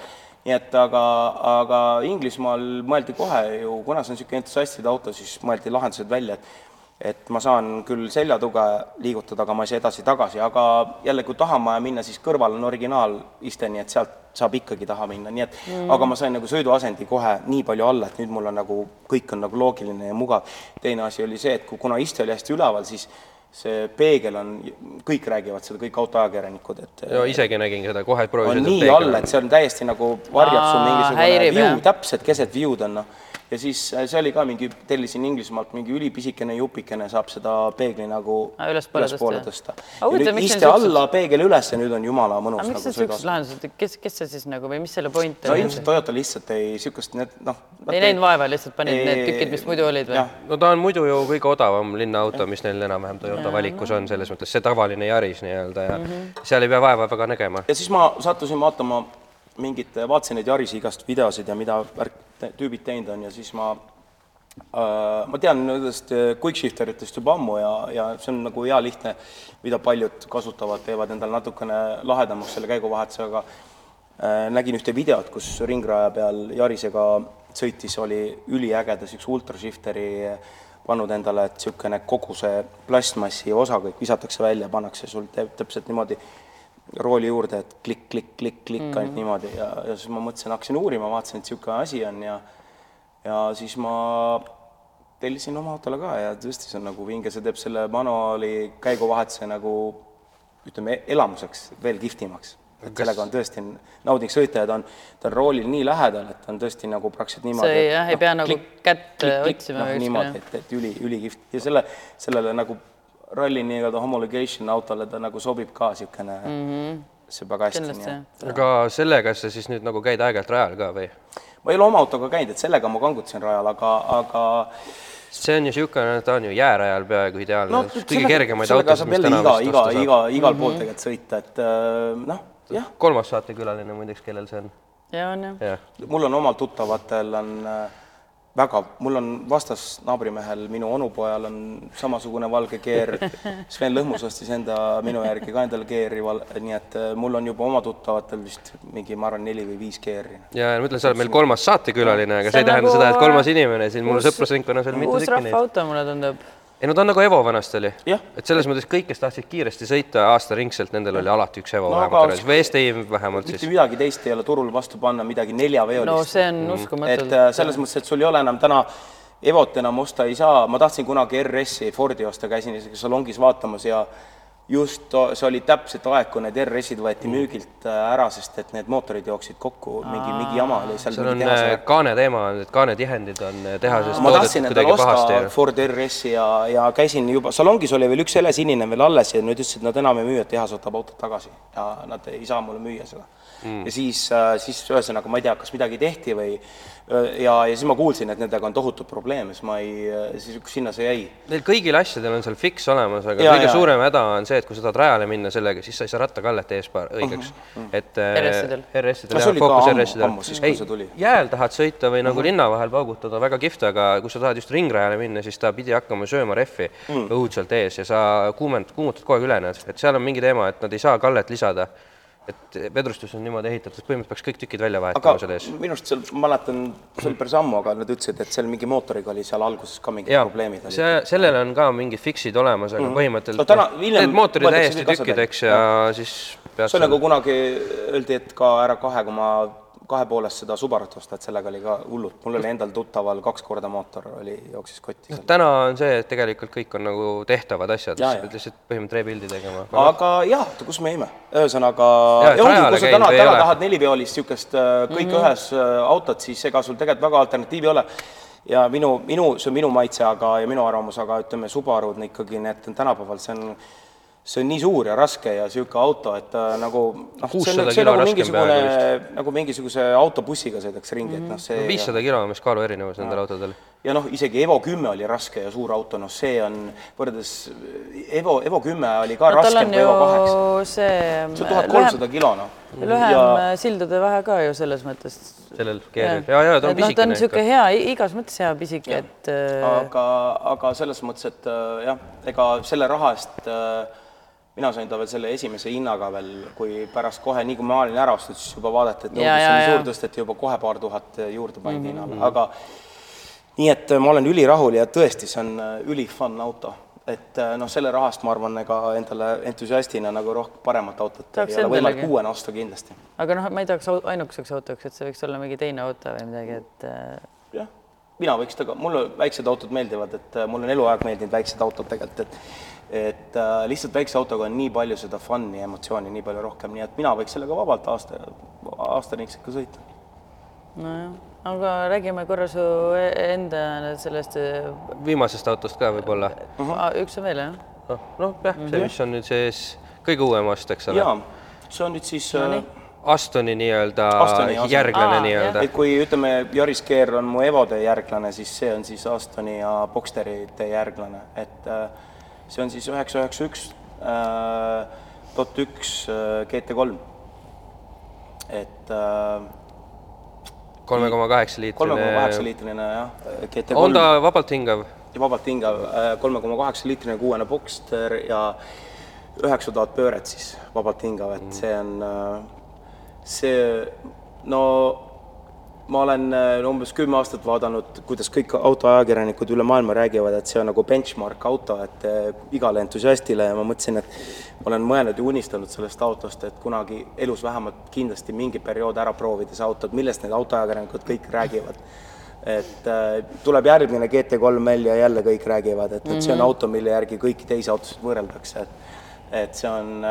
nii et aga, aga Inglismaal mõeldi kohe ju, kuna see on niisugune entusiastide auto, siis mõeldi lahendused välja, et et ma saan küll seljatuge liigutada, aga ma ei saa edasi-tagasi, aga jälle, kui tahan ma minna, siis kõrval on originaaliste, nii et sealt saab ikkagi taha minna, nii et mm. aga ma sain nagu sõiduasendi kohe nii palju alla, et nüüd mul on nagu, kõik on nagu loogiline ja mugav. teine asi oli see, et kui, kuna iste oli hästi üleval, siis see peegel on, kõik räägivad seda, kõik autoajakirjanikud, et ja isegi nägin seda kohe on proovisin. nii all, et see on täiesti nagu varjab sul mingisugune view, täpselt keset view'd on noh. Ja siis äh, see oli ka mingi, tellisin Inglismaalt mingi ülipisikene jupikene, saab seda peegli nagu Aa, ülespoole tõsta, tõsta. ja nüüd iste alla, peegel üles ja nüüd on jumala mõnus aga miks nagu sa siuksed sõiduasend. lahendused, kes, kes see siis nagu või mis selle point no oli? ilmselt Toyota lihtsalt ei, niisugust need noh. ei näinud vaeva, lihtsalt panid need tükid, mis muidu olid või? no ta on muidu ju kõige odavam linnaauto, mis neil enam-vähem Toyota valikus on, selles mõttes see tavaline Yaris nii-öelda ja mm -hmm. seal ei pea vaeva väga nägema. ja siis ma sattusin vaatama mingit, vaatasin neid Yarisi igast videosid ja mida värk, tüübid teinud on ja siis ma äh, ma tean nendest äh, quick shifter itest juba ammu ja, ja see on nagu hea lihtne, mida paljud kasutavad, teevad endale natukene lahedamaks selle käiguvahetuse, aga äh, nägin ühte videot, kus ringraja peal Yarisega sõitis, oli üliägeda siukse ultrashifteri pannud endale, et niisugune kogu see plastmassi osa kõik visatakse välja, pannakse sul täpselt niimoodi rooli juurde, et klikk, klikk, klikk, klikk mm -hmm. ainult niimoodi ja, ja siis ma mõtlesin, hakkasin uurima, vaatasin, et niisugune asi on ja ja siis ma tellisin oma autole ka ja tõesti, see on nagu vinge, see teeb selle manuaali käiguvahetuse nagu ütleme, elamuseks veel kihvtimaks. et sellega on tõesti nauding sõita ja ta on, ta on roolil nii lähedal, et ta on tõesti nagu praktiliselt niimoodi. Sa ei- jah, ei pea nagu kätt otsima noh, niimoodi, et, et üli, ülikihvt ja selle, sellele nagu ralli nii-öelda homologation autole ta nagu sobib ka niisugune mm, -hmm. see väga hästi. aga sellega sa siis nüüd nagu käid aeg-ajalt rajal ka või? ma ei ole oma autoga käinud, et sellega ma kangutasin rajal, aga, aga see on ju niisugune, ta on ju jäärajal peaaegu ideaalne no kõige kergemaid autosid, mis täna iga, iga, iga, igal pool tegelikult sõita, et äh, noh, jah, kolmas saatekülaline muideks, kellel see on? ja on jah. jah, mul on omal tuttavatel on äh, väga, mul on vastas naabrimehel, minu onupojal on samasugune valge keer, Sven Lõhmus ostis enda minu järgi ka endale keeri, nii et äh, mul on juba oma tuttavatel vist mingi, ma arvan, neli või viis keeri. ja ma ütlen, sa oled meil kolmas saatekülaline, aga see See ei on tähenda nagu seda, et kolmas inimene siin mul uus- sõprusringkonnas on mitu uus tükki neid. rahvaauto, mulle tundub. Ei no ta on nagu Evo vanasti oli. Et selles mõttes kõik, kes tahtsid kiiresti sõita aastaringselt, nendel oli alati üks Evo No vähemalt garaažis või STI vähemalt mitte siis. midagi teist ei ole turul vastu panna, midagi neljaveolist. no see on Mm. et uskumatult äh, selles mõttes, et sul ei ole enam täna Evot enam osta ei saa, ma tahtsin kunagi RS-i Fordi osta, käisin isegi salongis vaatamas ja just to- see oli täpselt aeg, kui need RS-id võeti müügilt äh, ära, sest et need mootorid jooksid kokku, mingi, mingi jama oli seal. seal on äh, kaane teema, need kaanetihendid on äh, tehases ma toodetud tahtsin endale osta. Ford RS-i ja, ja käisin juba, salongis oli veel üks helesinine veel alles ja nüüd ütlesid, et nad enam ei müü, et tehas võtab autot tagasi ja nad ei saa mulle müüa seda mm.. ja siis, siis ühesõnaga, ma ei tea, kas midagi tehti või ja, ja siis ma kuulsin, et nendega on tohutud probleeme, siis ma ei, siis sinna see jäi. Neil kõigil asjadel on seal fiks olemas, aga Ja, kõige ja. suurem häda on see, et kui sa tahad rajale minna sellega, siis sa ei saa rattakallet ees pa- õigeks. et äh, RS-idel. RS-idel No jah, ammu- RS-idel. jääl tahad sõita või nagu linna vahel paugutada, väga kihvt, aga kui sa tahad just ringrajale minna, siis ta pidi hakkama sööma rehvi mm. õudselt ees ja sa kuumend-, kuumutad kogu aeg üle need, et seal on mingi teema, et nad ei saa kallet lisada. Et vedrustus on niimoodi ehitatud, põhimõtteliselt peaks kõik tükid välja vahetama aga seal ees. minu arust seal, ma mäletan, see oli päris ammu, aga nad ütlesid, et seal mingi mootoriga oli seal alguses ka mingid jaa, probleemid see, sellele on ka mingid fix'id olemas, aga No põhimõtteliselt täna- hiljem need mootori võetakse täiesti tükkideks asjad ja siis see on nagu kunagi öeldi, et ka ära kahe koma kahe poolest seda Subarut osta, et sellega oli ka hullult, mul oli endal tuttaval kaks korda mootor oli, jooksis kotti seal. täna on see, et tegelikult kõik on nagu tehtavad asjad, sa pead lihtsalt põhimõtteliselt rebuild'i tegema. aga jah, kus me jäime? ühesõnaga, et ja ongi, kui sa täna, täna tahad neliveolist niisugust kõik mm -hmm. ühes äh, autot, siis ega sul tegelikult väga alternatiivi ei ole. ja minu, minu, see on minu maitse, aga, ja minu arvamus, aga ütleme, Subarud ikkagi need on tänapäeval, see on see on nii suur ja raske ja niisugune auto, et ta nagu noh, see 600 on, see on nagu mingisugune nagu mingisuguse autobussiga sõidaks ringi, et noh, see viissada kilo on vist kaalu erinevus nendel autodel. ja noh, isegi Evo kümme oli raske ja suur auto, noh, see on võrreldes Evo, Evo kümme oli ka no raskem kui Evo kaheksa. see see on tuhat kolmsada kilo, noh. lühem ja... sildude vahe ka ju selles mõttes. sellel keeril ja, ja ta on et noh, ta on pisikene niisugune hea, igas mõttes hea pisike, et äh, aga, aga selles mõttes, et äh, jah, ega selle raha eest äh, mina sain ta veel selle esimese hinnaga veel, kui pärast kohe, nii kui ma olin ära ostnud, siis juba vaadati, et nõudlus ja. suur, tõsteti juba kohe paar tuhat juurde pandi mm -hmm. hinnale, aga nii et äh, ma olen ülirahul ja tõesti, see on äh, ülifun auto. et äh, noh, selle rahast ma arvan, ega endale entusiastina nagu rohkem paremat autot Tahaks ei ole võimalik uuena osta kindlasti. aga noh, ma ei tahaks ainukeseks autoks, et see võiks olla mingi teine auto või midagi, et jah, mina võiks taga, mulle väiksed autod meeldivad, et mulle on eluaeg meeldinud väiksed autod tegelikult, et et äh, lihtsalt väikse autoga on nii palju seda fun'i, emotsiooni nii palju rohkem, nii et mina võiks sellega vabalt aasta, aastaringselt ka sõita. nojah, aga räägime korra su e- enda sellest äh, viimasest autost ka võib-olla. ah, üks on veel jah? noh, noh jah, see, mis on nüüd sees kõige uuem ost, eks ole. jaa, see on nüüd siis no, nii. Astoni nii-öelda järglane nii-öelda. et kui ütleme, Yaris Gear on mu Evode järglane, siis see on siis Astoni ja Boxsterite järglane, et äh, see on siis üheksa üheksa üks dot üks äh, GT3. et äh, kolme koma kaheksa kolme koma kaheksa liitrine. liitrine jah, GT3 on ta vabalt hingav? vabalt hingav kolme koma kaheksa liitrine kuuene Boxster ja üheksa tuhat pööret siis vabalt hingav, et see on äh, see no ma olen äh, umbes kümme aastat vaadanud, kuidas kõik autoajakirjanikud üle maailma räägivad, et see on nagu benchmark auto, et äh, igale entusiastile. Ja ma mõtlesin, et ma olen mõelnud ja unistanud sellest autost, et kunagi elus vähemalt kindlasti mingi periood ära proovida see auto, et millest need autoajakirjanikud kõik räägivad. Et äh, tuleb järgmine GT3 välja ja jälle kõik räägivad, et, et see on auto, mille järgi kõiki teisi autosid võrreldakse, et et see on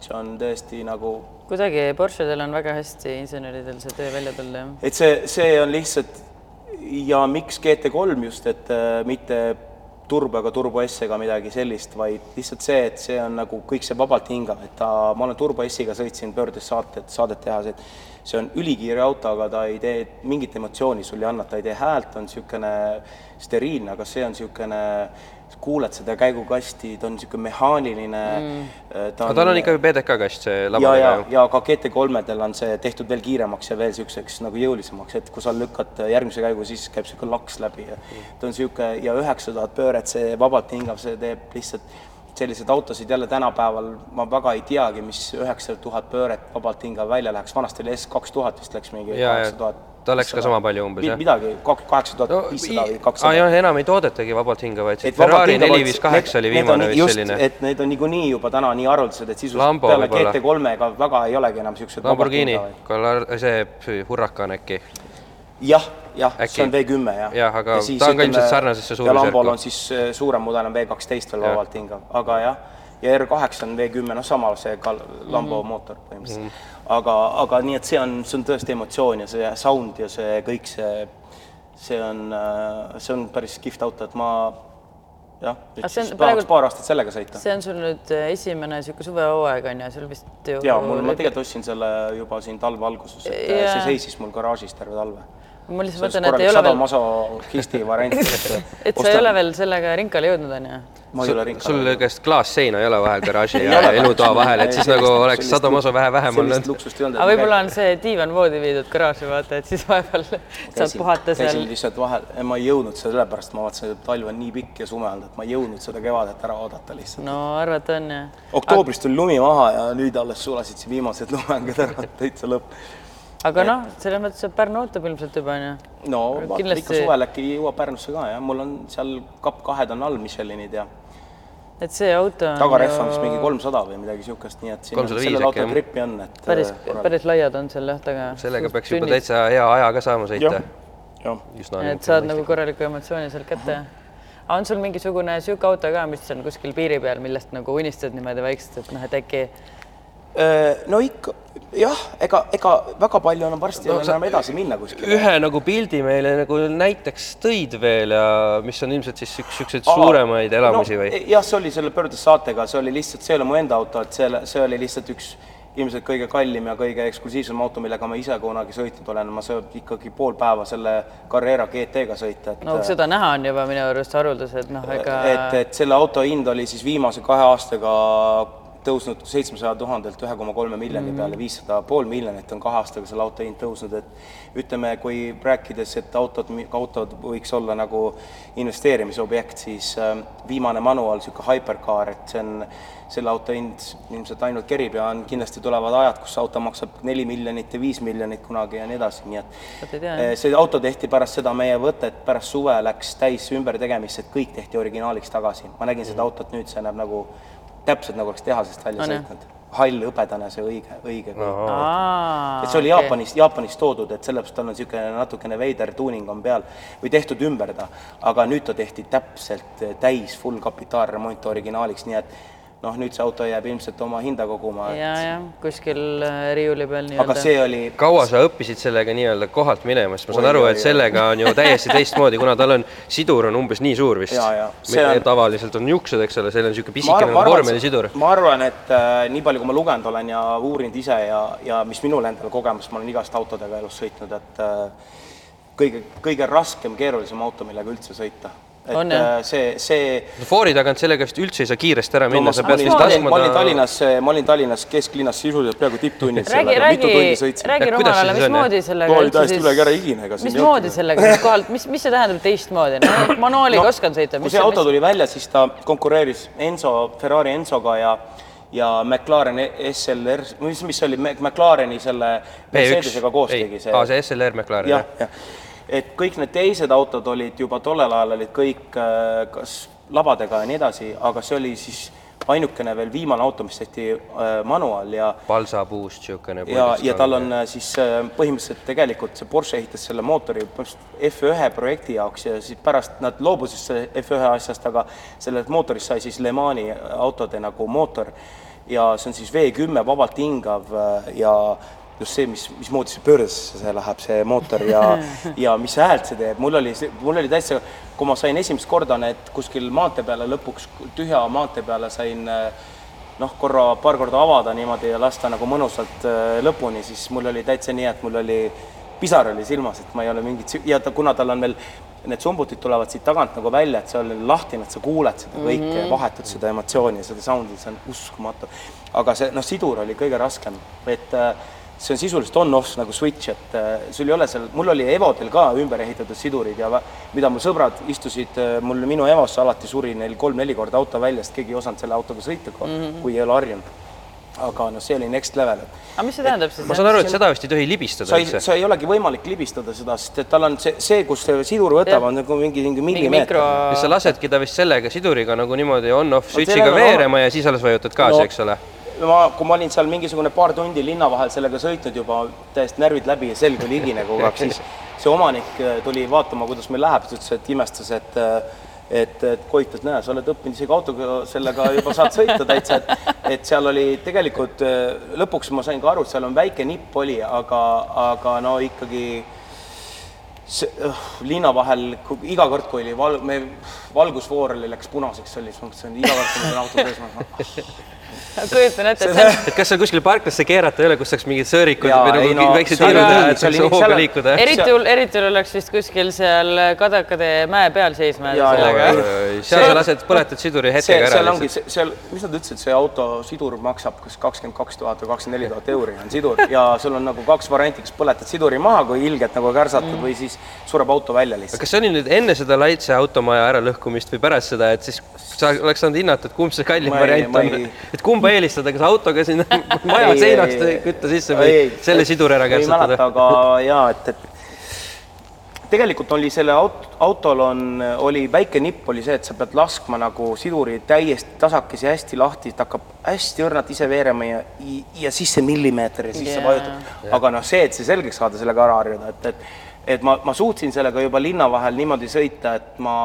see on tõesti nagu, kuidagi Porschedel on väga hästi inseneridel see töö välja tulnud jah. et see, see on lihtsalt ja miks GT3 just, et äh, mitte turbo ega turbo S ega midagi sellist, vaid lihtsalt see, et see on nagu kõik see vabalt hingav, et ta, ma olen turbo S-iga sõitsin pöördes saated, saadet tehas, et see on ülikiire auto, aga ta ei tee mingit emotsiooni sul ei anna, ta ei tee häält, on niisugune steriilne, aga see on niisugune, kuuled seda käigukasti, ta on niisugune mehaaniline mm.. aga tal on ikka PDK kast see ja, labane ja ka ju., ja ka GT3-del on see tehtud veel kiiremaks ja veel niisuguseks nagu jõulisemaks, et kui sa lükkad järgmise käigu, siis käib niisugune laks läbi ja ta on niisugune ja üheksa tuhat pööret, see vabalt hingav, see teeb lihtsalt selliseid autosid jälle tänapäeval ma väga ei teagi, mis üheksa tuhat pööret vabalt hingav välja läheks, vanasti oli S kaks tuhat vist läks mingi ja, kaheksa ja tuhat. Ta läks ka sama palju umbes jah. midagi, kaheksa tuhat viissada või kakssada. jah, enam ei toodetagi vabalt hingavaid, Ferrari neli viis kaheksa oli viimane vist selline. et need on niikuinii juba täna nii haruldased, et sisuliselt peale võib-olla. GT3-ga väga ei olegi enam niisugused Lamborghini, see Huracan äkki. jah, jah, see on V10 jah. Jah, aga ta on ka ilmselt sarnasesse ja suurusjärku. Lambol on siis äh, suurem mudel on V12 veel Jah. vabalt hingav, aga jah, ja R8 on V10, noh sama see ka Lambo Mhm. mootor põhimõtteliselt mm. -hmm. aga, aga nii, et see on, see on tõesti emotsioon ja see sound ja see kõik see, see on, see on päris kihvt auto, et ma jah, nüüd siis praegu- tahaks paar aastat sellega sõita. see on sul nüüd äh, esimene niisugune suvehooaeg on ju, sul vist ju jaa, mul, ma tegelikult ostsin selle juba siin talve alguses, et Jaa. see seisis mul garaažis terve talve. Ma lihtsalt see mõtlen, et ei ole veel, sadomasohisti variant, et et sa ei ole veel sellega rinkale jõudnud, on ju? ma ei ole ringi sul käest klaasseina ei ole vahel garaaži Ei ja ole. elutoa vahel, et siis nagu oleks sellist sadomaso vähe vähem sellist olnud. luksust ei olnud. aga võib-olla on see diivan voodi viidud garaaži, vaata, et siis vahepeal saad puhata käisin seal. lihtsalt vahel, ma ei jõudnud sellepärast, ma vaatasin, et talv on nii pikk ja sume olnud, et ma ei jõudnud seda kevadet ära oodata lihtsalt. no arvata on ju. oktoobris tuli lumi maha ja nüüd alles sulasid siin viimased lumengad ära, täitsa lõpp. Aga noh, selles mõttes, et Pärnu ootab ilmselt juba on ju. no vaata kindlasti- ikka suvel äkki jõuab Pärnusse ka jah, mul on seal kapp kahed on all Michelinid ja et see auto on tagarehv on vist mingi kolmsada või midagi siukest, nii et siin on 305 sellel autol jah. trippi on, et. päris, päris laiad on seal jah taga. sellega peaks juba täitsa hea aja ka saama sõita üsna et saad nagu korraliku emotsiooni sealt kätte. aga on sul mingisugune niisugune auto ka, mis on kuskil piiri peal, millest nagu unistad niimoodi vaikselt, et noh, et äkki Äh, no ikka jah, ega, ega väga palju enam varsti No enam edasi minna kuskile. ühe nagu pildi meile nagu näiteks tõid veel ja mis on ilmselt siis üks siukseid suuremaid elamusi või? jah, see oli selle pöördes saatega, see oli lihtsalt, see ei ole mu enda auto, et selle, see oli lihtsalt üks ilmselt kõige kallim ja kõige eksklusiivsem auto, millega ma ise kunagi sõitnud olen, ma söön ikkagi pool päeva selle Carrera GT-ga sõita, et no seda näha on juba minu arust haruldased, noh ega et, et selle auto hind oli siis viimase kahe aastaga tõusnud seitsmesaja tuhandelt ühe koma kolme miljoni Mhm. peale, viissada pool miljonit on kahe aastaga selle auto hind tõusnud, et ütleme, kui rääkides, et autod, autod võiks olla nagu investeerimisobjekt, siis äh, viimane manual, niisugune hypercar, et see on, selle auto hind ilmselt ainult kerib ja on kindlasti tulevad ajad, kus auto maksab neli miljonit ja viis miljonit kunagi ja nii edasi, nii et see auto tehti pärast seda meie võtet, pärast suve läks täis ümbertegemist, et kõik tehti originaaliks tagasi. ma nägin seda autot nüüd, see näeb nagu täpselt nagu oleks tehasest välja sõitnud. hall hõbedane, see õige, õige no.. aa et see oli Jaapanist, Jaapanist toodud, et sellepärast tal on niisugune natukene veider tuuning on peal või tehtud ümber ta, aga nüüd ta tehti täpselt täis full kapitaalremont originaaliks, nii et noh, nüüd see auto jääb ilmselt oma hinda koguma, ja, ja kuskil äh, riiuli peal aga nii-öelda. see oli kaua sa õppisid sellega nii-öelda kohalt minema, sest ma saan Oi, aru, et oi. sellega on ju täiesti teistmoodi, kuna tal on, sidur on umbes nii suur vist Jaa, jaa. See on- tavaliselt on niisugused, eks ole, seal on niisugune ma pisikene arvan- ma arvan, vormelisidur. ma arvan, et äh, nii palju, kui ma lugenud olen ja uurinud ise ja, ja mis minul endal kogemus, ma olen igast autodega elus sõitnud, et äh, kõige, kõige raskem, keerulisem auto, millega üldse sõita. Et On, jah? äh, see, see foori tagant sellega vist üldse ei saa kiiresti ära no minna, ma, sa ma, pead vist ma, laskma ma olin ta Tallinnas, ma olin Tallinnas kesklinnas sisuliselt peaaegu tipptunnid räägi, sellega, mitu tundi räägi, sõitsin. räägi rumalale, mismoodi sellega Ma olin täiesti üle kära higine, ega siin ei mismoodi sellega siis kohalt, mis, mis see tähendab teistmoodi, no manuaaliga oskan sõita, kui mis see auto tuli välja, siis ta konkureeris Enzo, Ferrari Enzoga ja ja McLaren SLR, mis, mis oli McLareni selle Mercedesega koos tegi see. aa, see SLR McLaren, jah?, jah. Et kõik need teised autod olid juba tollel ajal olid kõik äh, kas labadega ja nii edasi, aga see oli siis ainukene veel viimane auto, mis tehti äh, manual ja palsapuust niisugune. ja, ja tal on äh, siis põhimõtteliselt tegelikult see Porsche ehitas selle mootori põhimõtteliselt F1 projekti jaoks ja siis pärast nad loobusid selle F1 asjast, aga sellest mootorist sai siis Le Mani autode nagu mootor ja see on siis V10 vabalt hingav ja just see, mis, mismoodi see pöördesse see läheb, see mootor ja ja mis häält see teeb, mul oli, mul oli täitsa, kui ma sain esimest korda need kuskil maantee peale lõpuks tühja maantee peale sain äh, noh, korra, paar korda avada niimoodi ja lasta nagu mõnusalt äh, lõpuni, siis mul oli täitsa nii, et mul oli pisar oli silmas, et ma ei ole mingit, ja ta, kuna tal on veel need sumbutid tulevad siit tagant nagu välja, et see on lahtine, et sa kuuled seda kõike mm -hmm. ja vahetad seda emotsiooni ja seda sound'i, see on uskumatu. aga see, noh, sidur oli kõige raskem, et äh, see on sisuliselt on-off nagu switch, et äh, sul ei ole seal, mul oli Evodel ka ümber ehitatud sidurid ja mida mu sõbrad istusid äh, mul minu Evosse alati suri neil kolm-neli korda auto välja, sest keegi ei osanud selle autoga sõita mm, -hmm. kui ei ole harjunud. aga noh, see oli next level, aga mis see tähendab siis? ma saan aru, et seda vist ei tohi libistada sa ei, üldse. sa ei olegi võimalik libistada seda, sest et tal on see, see, kus see sidur võtab, on nagu mingi, mingi millimeeter mikro siis sa lasedki ta vist sellega siduriga nagu niimoodi on-off switch'iga on- veerema ja siis alles vajutad gaasi No. eks ole. Ma, kui ma olin seal mingisugune paar tundi linna vahel sellega sõitnud juba, täiesti närvid läbi ja selg oli higine kogu aeg, siis see omanik äh, tuli vaatama, kuidas meil läheb, siis ütles, et imestas, et äh, et, et Koit, et näe, sa oled õppinud isegi autoga sellega juba saad sõita täitsa, et et seal oli tegelikult äh, lõpuks ma sain ka aru, et seal on väike nipp oli, aga, aga no ikkagi see uh, linna vahel iga kord, kui oli val-, me valgusfoor oli, läks punaseks, oli, siis ma mõtlesin, iga kord, kui ma olen auto sees, ma kujutan ette, et see on et kas seal kuskil parklasse keerata ei ole, kus saaks mingid sõõrikud Jaa, või nagu no, oli tiirud teha, et saaks hooga liikuda? eriti hull, eriti hull oleks vist kuskil seal Kadakade mäe peal seisma jääda sellega. seal sa lased, põletad siduri see, hetkega ära seal ongi, seal, mis nad ütlesid, see auto sidur maksab kas kakskümmend kaks tuhat või kakskümmend neli tuhat euri on sidur ja sul on nagu kaks varianti, kas põletad siduri maha, kui ilgelt nagu kärsatad mm. või siis sureb auto välja lihtsalt. kas see oli nüüd enne seda Laitse automaja äralõhkumist või pärast seda, et siis sa oleks saanud hinnata, et kumb see kallim variant on et kumba eelistada, kas autoga sinna maja Ei, seinast ei, ei. kütta sisse või Ei, ei, selle mäleta, kärtsatada? aga jaa, et, et tegelikult oli selle aut-, autol on, oli väike nipp oli see, et sa pead laskma nagu siduri täiesti tasakesi hästi lahti, ta hakkab hästi õrnalt ise veerema ja, ja siis see millimeeter ja siis Jaa. sa vajutad. aga noh, see, et see selgeks saada, sellega ära harjuda, et, et et ma, ma suutsin sellega juba linna vahel niimoodi sõita, et ma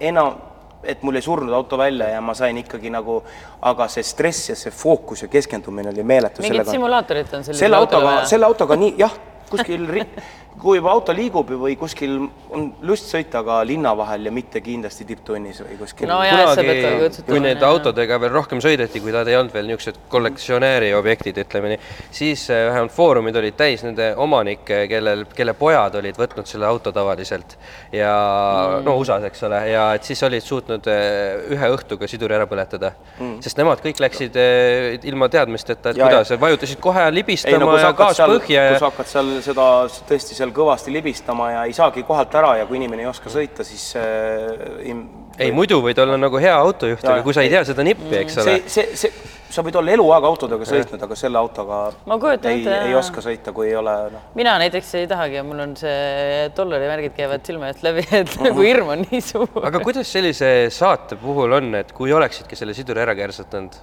enam, et mul ei surnud auto välja ja ma sain ikkagi nagu, aga see stress ja see fookus ja keskendumine oli meeletu. mingid simulaatorid on sellisele selle autole autoga, selle autoga nii, jah, kuskil, kui juba auto liigub või kuskil on lust sõita ka linna vahel ja mitte kindlasti tipptunnis või kuskil No kunagi kui need jah. autodega veel rohkem sõideti, kui nad ei olnud veel niisugused kollektsionääri objektid, ütleme nii, siis eh, vähemalt foorumid olid täis nende omanikke, kellel, kelle pojad olid võtnud selle auto tavaliselt ja mm. no USA-s, eks ole, ja et siis olid suutnud eh, ühe õhtuga siduri ära põletada mm., sest nemad kõik läksid eh, ilma teadmisteta, et Ja, kuidas, vajutasid kohe ei no libistama kui sa ja gaas põhja kui ja sa hakkad seal seda tõesti seal kõvasti libistama ja ei saagi kohalt ära ja kui inimene ei oska sõita, siis äh, im- ei muidu võid olla nagu hea autojuht, aga kui sa ei tea seda nippi, eks ole see, see, see, sa võid olla eluaeg autodega sõitnud, aga selle autoga Ma kujutan ei, ette, ei oska sõita, kui ei ole noh, mina näiteks ei tahagi ja mul on see dollarimärgid käivad silme eest läbi, et nagu hirm on nii suur. aga kuidas sellise saate puhul on, et kui oleksidki selle siduri ära kärsatanud,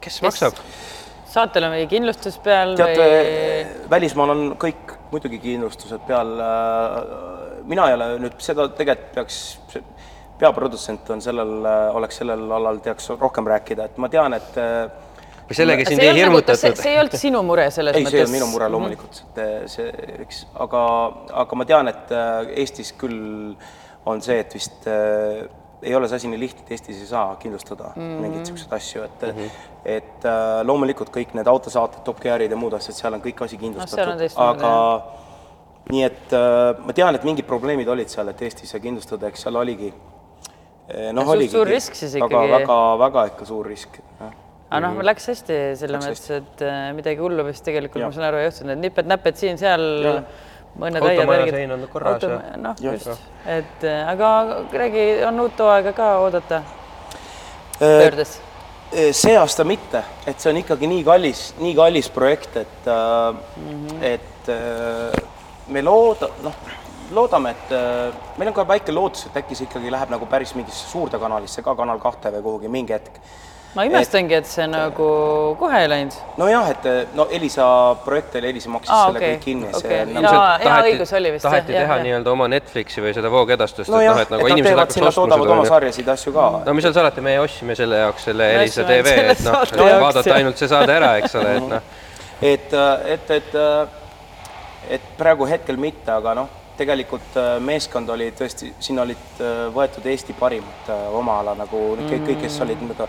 kes maksab? saatel on mingi kindlustus peal teate või?, välismaal on kõik muidugi kindlustused peal. mina ei ole nüüd seda tegelikult peaks, peaprodutsent on sellel, oleks sellel alal teaks rohkem rääkida, et ma tean, et või sellega sind ei ei olnud nagu, see, hirmutatud? see ei olnud sinu mure selles ei, mõttes? see on minu mure loomulikult, et see, eks, aga, aga ma tean, et äh, Eestis küll on see, et vist äh, ei ole see asi nii lihtne, et Eestis ei saa kindlustada mm -hmm. mingeid niisuguseid asju, et mm, -hmm. et äh, loomulikult kõik need autosaated, Top Gearid ja muud asjad, seal on kõik asi on kindlustatud, teistmoodi, aga nii et äh, ma tean, et mingid probleemid olid seal, et Eestis ei kindlustada, eks seal oligi noh, suht oligi suur risk siis väga, ikkagi. väga, väga ikka suur risk, jah aga noh, läks hästi selles mõttes, et äh, midagi hullu vist tegelikult Jah. ma saan aru ei juhtunud, et nipet-näpet siin-seal, mõned aiad sein on korras ja- noh, just, et äh, aga räägi, on uut hooaega ka oodata Äh, pöördes? see aasta mitte, et see on ikkagi nii kallis, nii kallis projekt, et äh, mm, -hmm. et äh, me looda-, noh, loodame, et äh, meil on ka väike lootus, et äkki see ikkagi läheb nagu päris mingisse suurde kanalisse ka, Kanal kahte või kuhugi mingi hetk. Ma imestangi, et see nagu kohe ei läinud. nojah, et no Elisa projekt oli, Elisa maksis Aa, selle okei, kõik kinni, Jaa, nagu hea õigus oli vist, taheti jah, teha nii-öelda oma Netflixi või seda voogedastust, et nojah, noh, et et nagu nad inimesed hakkaks sinna, ostma toodavad oma seda. sarjasid ja asju ka. no mis seal salata, meie ostsime selle jaoks selle Elisa tv, et noh vaadata ainult see saade ära, eks ole, et noh, et, et, et, et praegu hetkel mitte, aga noh, tegelikult äh, meeskond oli tõesti, siin olid äh, võetud Eesti parimad äh, oma ala nagu kõik, kõik, kes olid nagu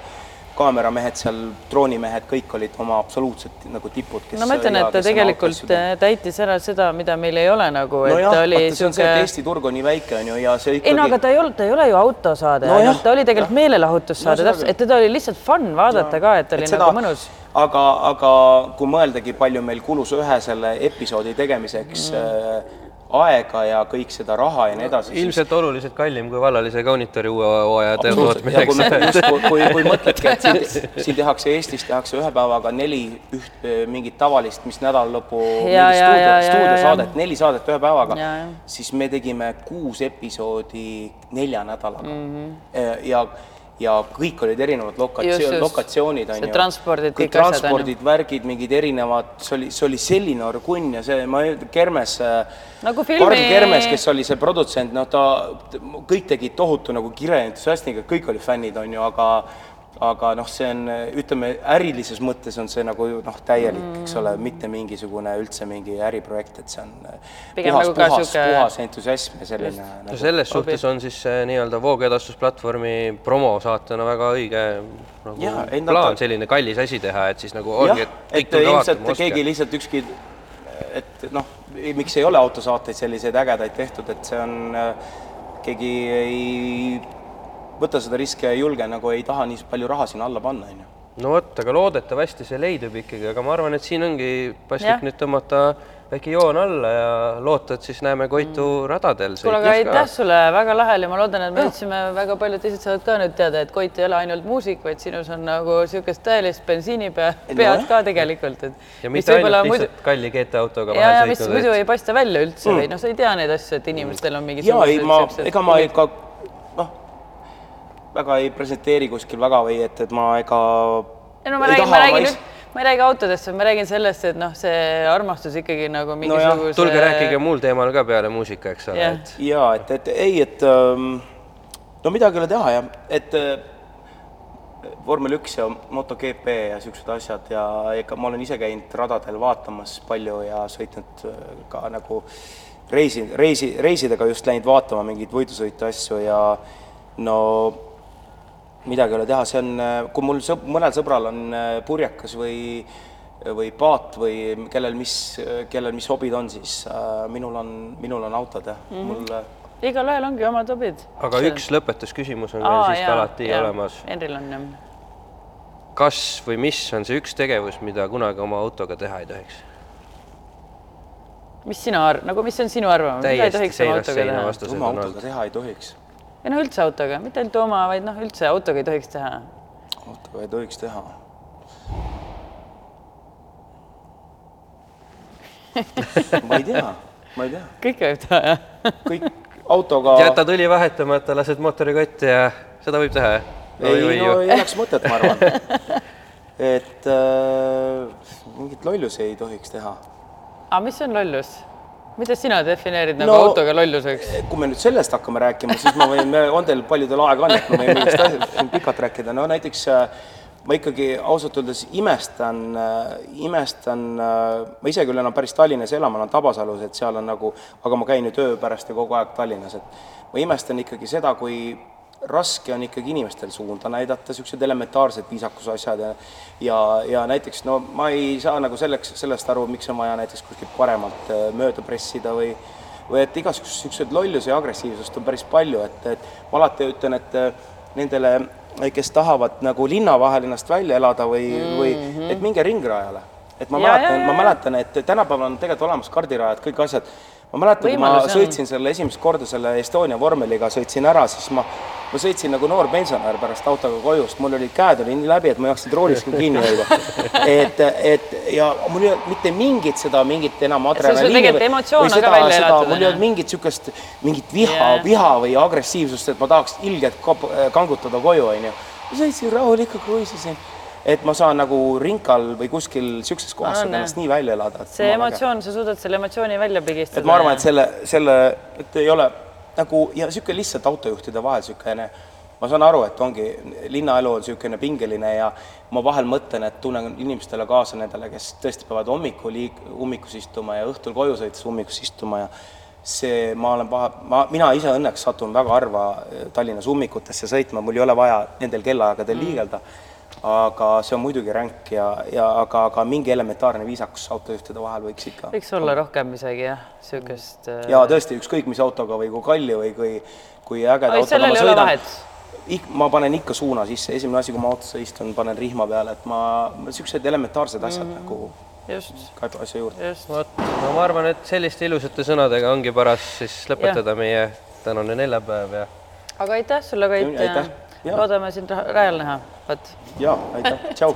kaameramehed seal, droonimehed, kõik olid oma absoluutselt nagu tipud, no ma ütlen, et ta tegelikult äh, täitis ära seda, mida meil ei ole nagu, et nojah, ta oli vaata, see on see, et sihuke Eesti turg on nii väike, on ju, ja see ei no aga ikkagi ta ei olnud, ta ei ole ju autosaade No no, jah, ta oli tegelikult jah. meelelahutussaade No no, seda täpselt, et teda oli lihtsalt fun vaadata ka, et oli Et nagu mõnus. aga, aga kui mõeldagi, palju meil kulus ühe selle episoodi tegemiseks mm. Aega ja kõik seda raha ja nii edasi, siis ilmselt oluliselt kallim kui vallalise kaunitori uue hooaja ja kui, tootmiseks kui, kui, kui mõtledki, et siin, siin tehakse Eestis tehakse ühe päevaga neli üht mingit tavalist, mis nädalalõpu stuudiosaadet, neli saadet ühe päevaga siis me tegime kuus episoodi nelja nädalaga. Mm. -hmm. ja ja kõik olid erinevad lokatsioon, lokatsioonid on ju. transpordid, kõik transpordid, värgid, mingid erinevad, see oli, see oli selline orgunn ja see, ma ei- Kermes Nagu Karl filmi- Kermes, kes oli see produtsent, noh, ta, kõik tegid tohutu nagu kirjaentusiastiga, kõik olid fännid, on ju, aga aga noh, see on, ütleme, ärilises mõttes on see nagu noh, täielik mm., eks ole, mitte mingisugune üldse mingi äriprojekt, et see on Pigem puhas, nagu ka puhas, sihuke- puhas entusiasm ja selline no nagu, selles suhtes on siis see nii-öelda voogedastusplatvormi promosaatena väga õige nagu Jaa, ei, no plaan ta- selline kallis asi teha, et siis nagu ongi, et, kõik et tulge ilmselt vaatama, keegi lihtsalt ükski, et noh, miks ei ole autosaateid selliseid ägedaid tehtud, et see on, keegi ei võta seda riski ja ei julge, nagu ei taha nii palju raha sinna alla panna, on ju. no vot, aga loodetavasti see leidub ikkagi, aga ma arvan, et siin ongi paslik nüüd tõmmata väike joon alla ja loota, et siis näeme Koitu radadel Mm. kuule, aga aitäh sulle, väga lahe oli, ma loodan, et me jõudsime, väga paljud teised saavad ka nüüd teada, et Koit ei ole ainult muusik, vaid sinus on nagu niisugust tõelist bensiinipea, pead Nojah. ka tegelikult, et ja mis mitte ainult võib-olla lihtsalt kalli GT-autoga ja, ja vahel mis sõitnud, muidu et ei paista välja üldse või noh, sa ei tea neid asju, et inimestel on jaa, mingisugused ei ma, ega ma ikka noh, väga ei presenteeri kuskil väga või et, et ma ega ei no ma räägin, ma räägin nüüd, ma ei räägi autodest, ma räägin sellest, et noh, see armastus ikkagi nagu mingisuguse tulge rääkige muul teemal ka peale muusika, eks ole Jah. et jaa, et, et ei, et ähm, no midagi ei ole teha jah, et äh, vormel üks ja MotoGP ja siuksed asjad ja ega ma olen ise käinud radadel vaatamas palju ja sõitnud äh, ka nagu reisi, reisi, reisidega just läinud vaatama mingeid võidusõite asju ja no midagi ei ole teha, see on, kui mul sõb-, mõnel sõbral on äh, purjekas või või paat või kellel mis, kellel mis hobid on, siis äh, minul on, minul on autod jah mm, -hmm. mul äh, igalühel ongi omad hobid. aga üks lõpetusküsimus on veel siiski alati olemas. Henril on jah. kas või mis on see üks tegevus, mida kunagi oma autoga teha ei tohiks? mis sina arvad, nagu mis on sinu arvamus, mida ei tohiks oma autoga teha? autoga teha ei tohiks. Ja no üldse autoga, mitte ainult oma, vaid noh, üldse autoga ei tohiks teha. autoga ei tohiks teha. ma ei tea, ma ei tea, kõike võib teha, jah? kõik autoga. jätad õli vahetamata, lased mootori kotti ja seda võib teha, jah? ei, no ei oleks mõtet, ma arvan. et äh, mingit lollusi ei tohiks teha. aga mis on lollus? Mida sina defineerid nagu No- autoga lolluseks? kui me nüüd sellest hakkame rääkima, siis ma võin, on teil paljudel aega on, et ma võin mingist asjast siin pikalt rääkida, no näiteks äh, ma ikkagi ausalt öeldes imestan, imestan, äh, ma ise küll enam päris Tallinnas ei ela, ma olen Tabasalus, et seal on nagu, aga ma käin ju töö pärast ju kogu aeg Tallinnas, et ma imestan ikkagi seda, kui raske on ikkagi inimestel suunda näidata, niisugused elementaarsed viisakuse asjad ja ja, ja näiteks no ma ei saa nagu selleks, sellest aru, miks on vaja näiteks kuskilt paremalt äh, mööda pressida või või et igasugust niisuguseid lollusi ja agressiivsust on päris palju, et, et ma alati ütlen, et äh, nendele, kes tahavad nagu linna vahel ennast välja elada või mm, -hmm. või et minge ringrajale. et ma Ja, mäletan, ma mäletan, et tänapäeval on tegelikult olemas kardirajad, kõik asjad. Ma mäletan, kui ma Võimalusi on. sõitsin selle esimest korda selle Estonia vormeliga, sõitsin ära, siis ma, ma sõitsin nagu noor pensionär pärast autoga koju, sest mul olid käed olid nii läbi, et ma ei jaksanud roolist ka kinni hoida. et, et ja mul ei olnud mitte mingit seda, mingit enam adrenaliini. või- või seda- seda- mul ei olnud mingit niisugust, mingit viha Jaa. viha või agressiivsust, et ma tahaks ilgelt kangutada koju, onju. sõitsin rahulikult, kruiisisin, et ma saan nagu rinkal või kuskil niisuguses kohas jah. ennast nii välja elada. see emotsioon, sa suudad selle emotsiooni välja pigistada. et ma arvan, et selle, selle, et ei ole nagu ja niisugune lihtsalt autojuhtide vahel niisugune, ma saan aru, et ongi, linnaelu on niisugune pingeline ja ma vahel mõtlen, et tunnen inimestele kaasa nendele, kes tõesti peavad hommikul liik-, ummikus istuma ja õhtul koju sõites ummikus istuma ja see, ma olen paha, ma, mina ise õnneks satun väga harva eh, Tallinnas ummikutesse sõitma, mul ei ole vaja nendel kellaaegadel liigelda. Aga see on muidugi ränk ja, ja aga, aga mingi elementaarne viisakus autojuhtide vahel võiks ikka. võiks olla rohkem isegi jah, niisugust. äh, ja tõesti, ükskõik mis autoga või kui kalli või kui, kui ägeda autoga ma sõidan ma panen ikka suuna sisse, esimene asi, kui ma autosse istun, panen rihma peale, et ma, niisugused elementaarsed asjad mm -hmm. nagu just, käib asja juurde. just. vot, no ma arvan, et selliste ilusate sõnadega ongi paras siis lõpetada meie tänane neljapäev ja aga aitäh sulle, Kait ja Aitäh. Loodame sind ra- rajal näha, vot. jaa, aitäh, tšau.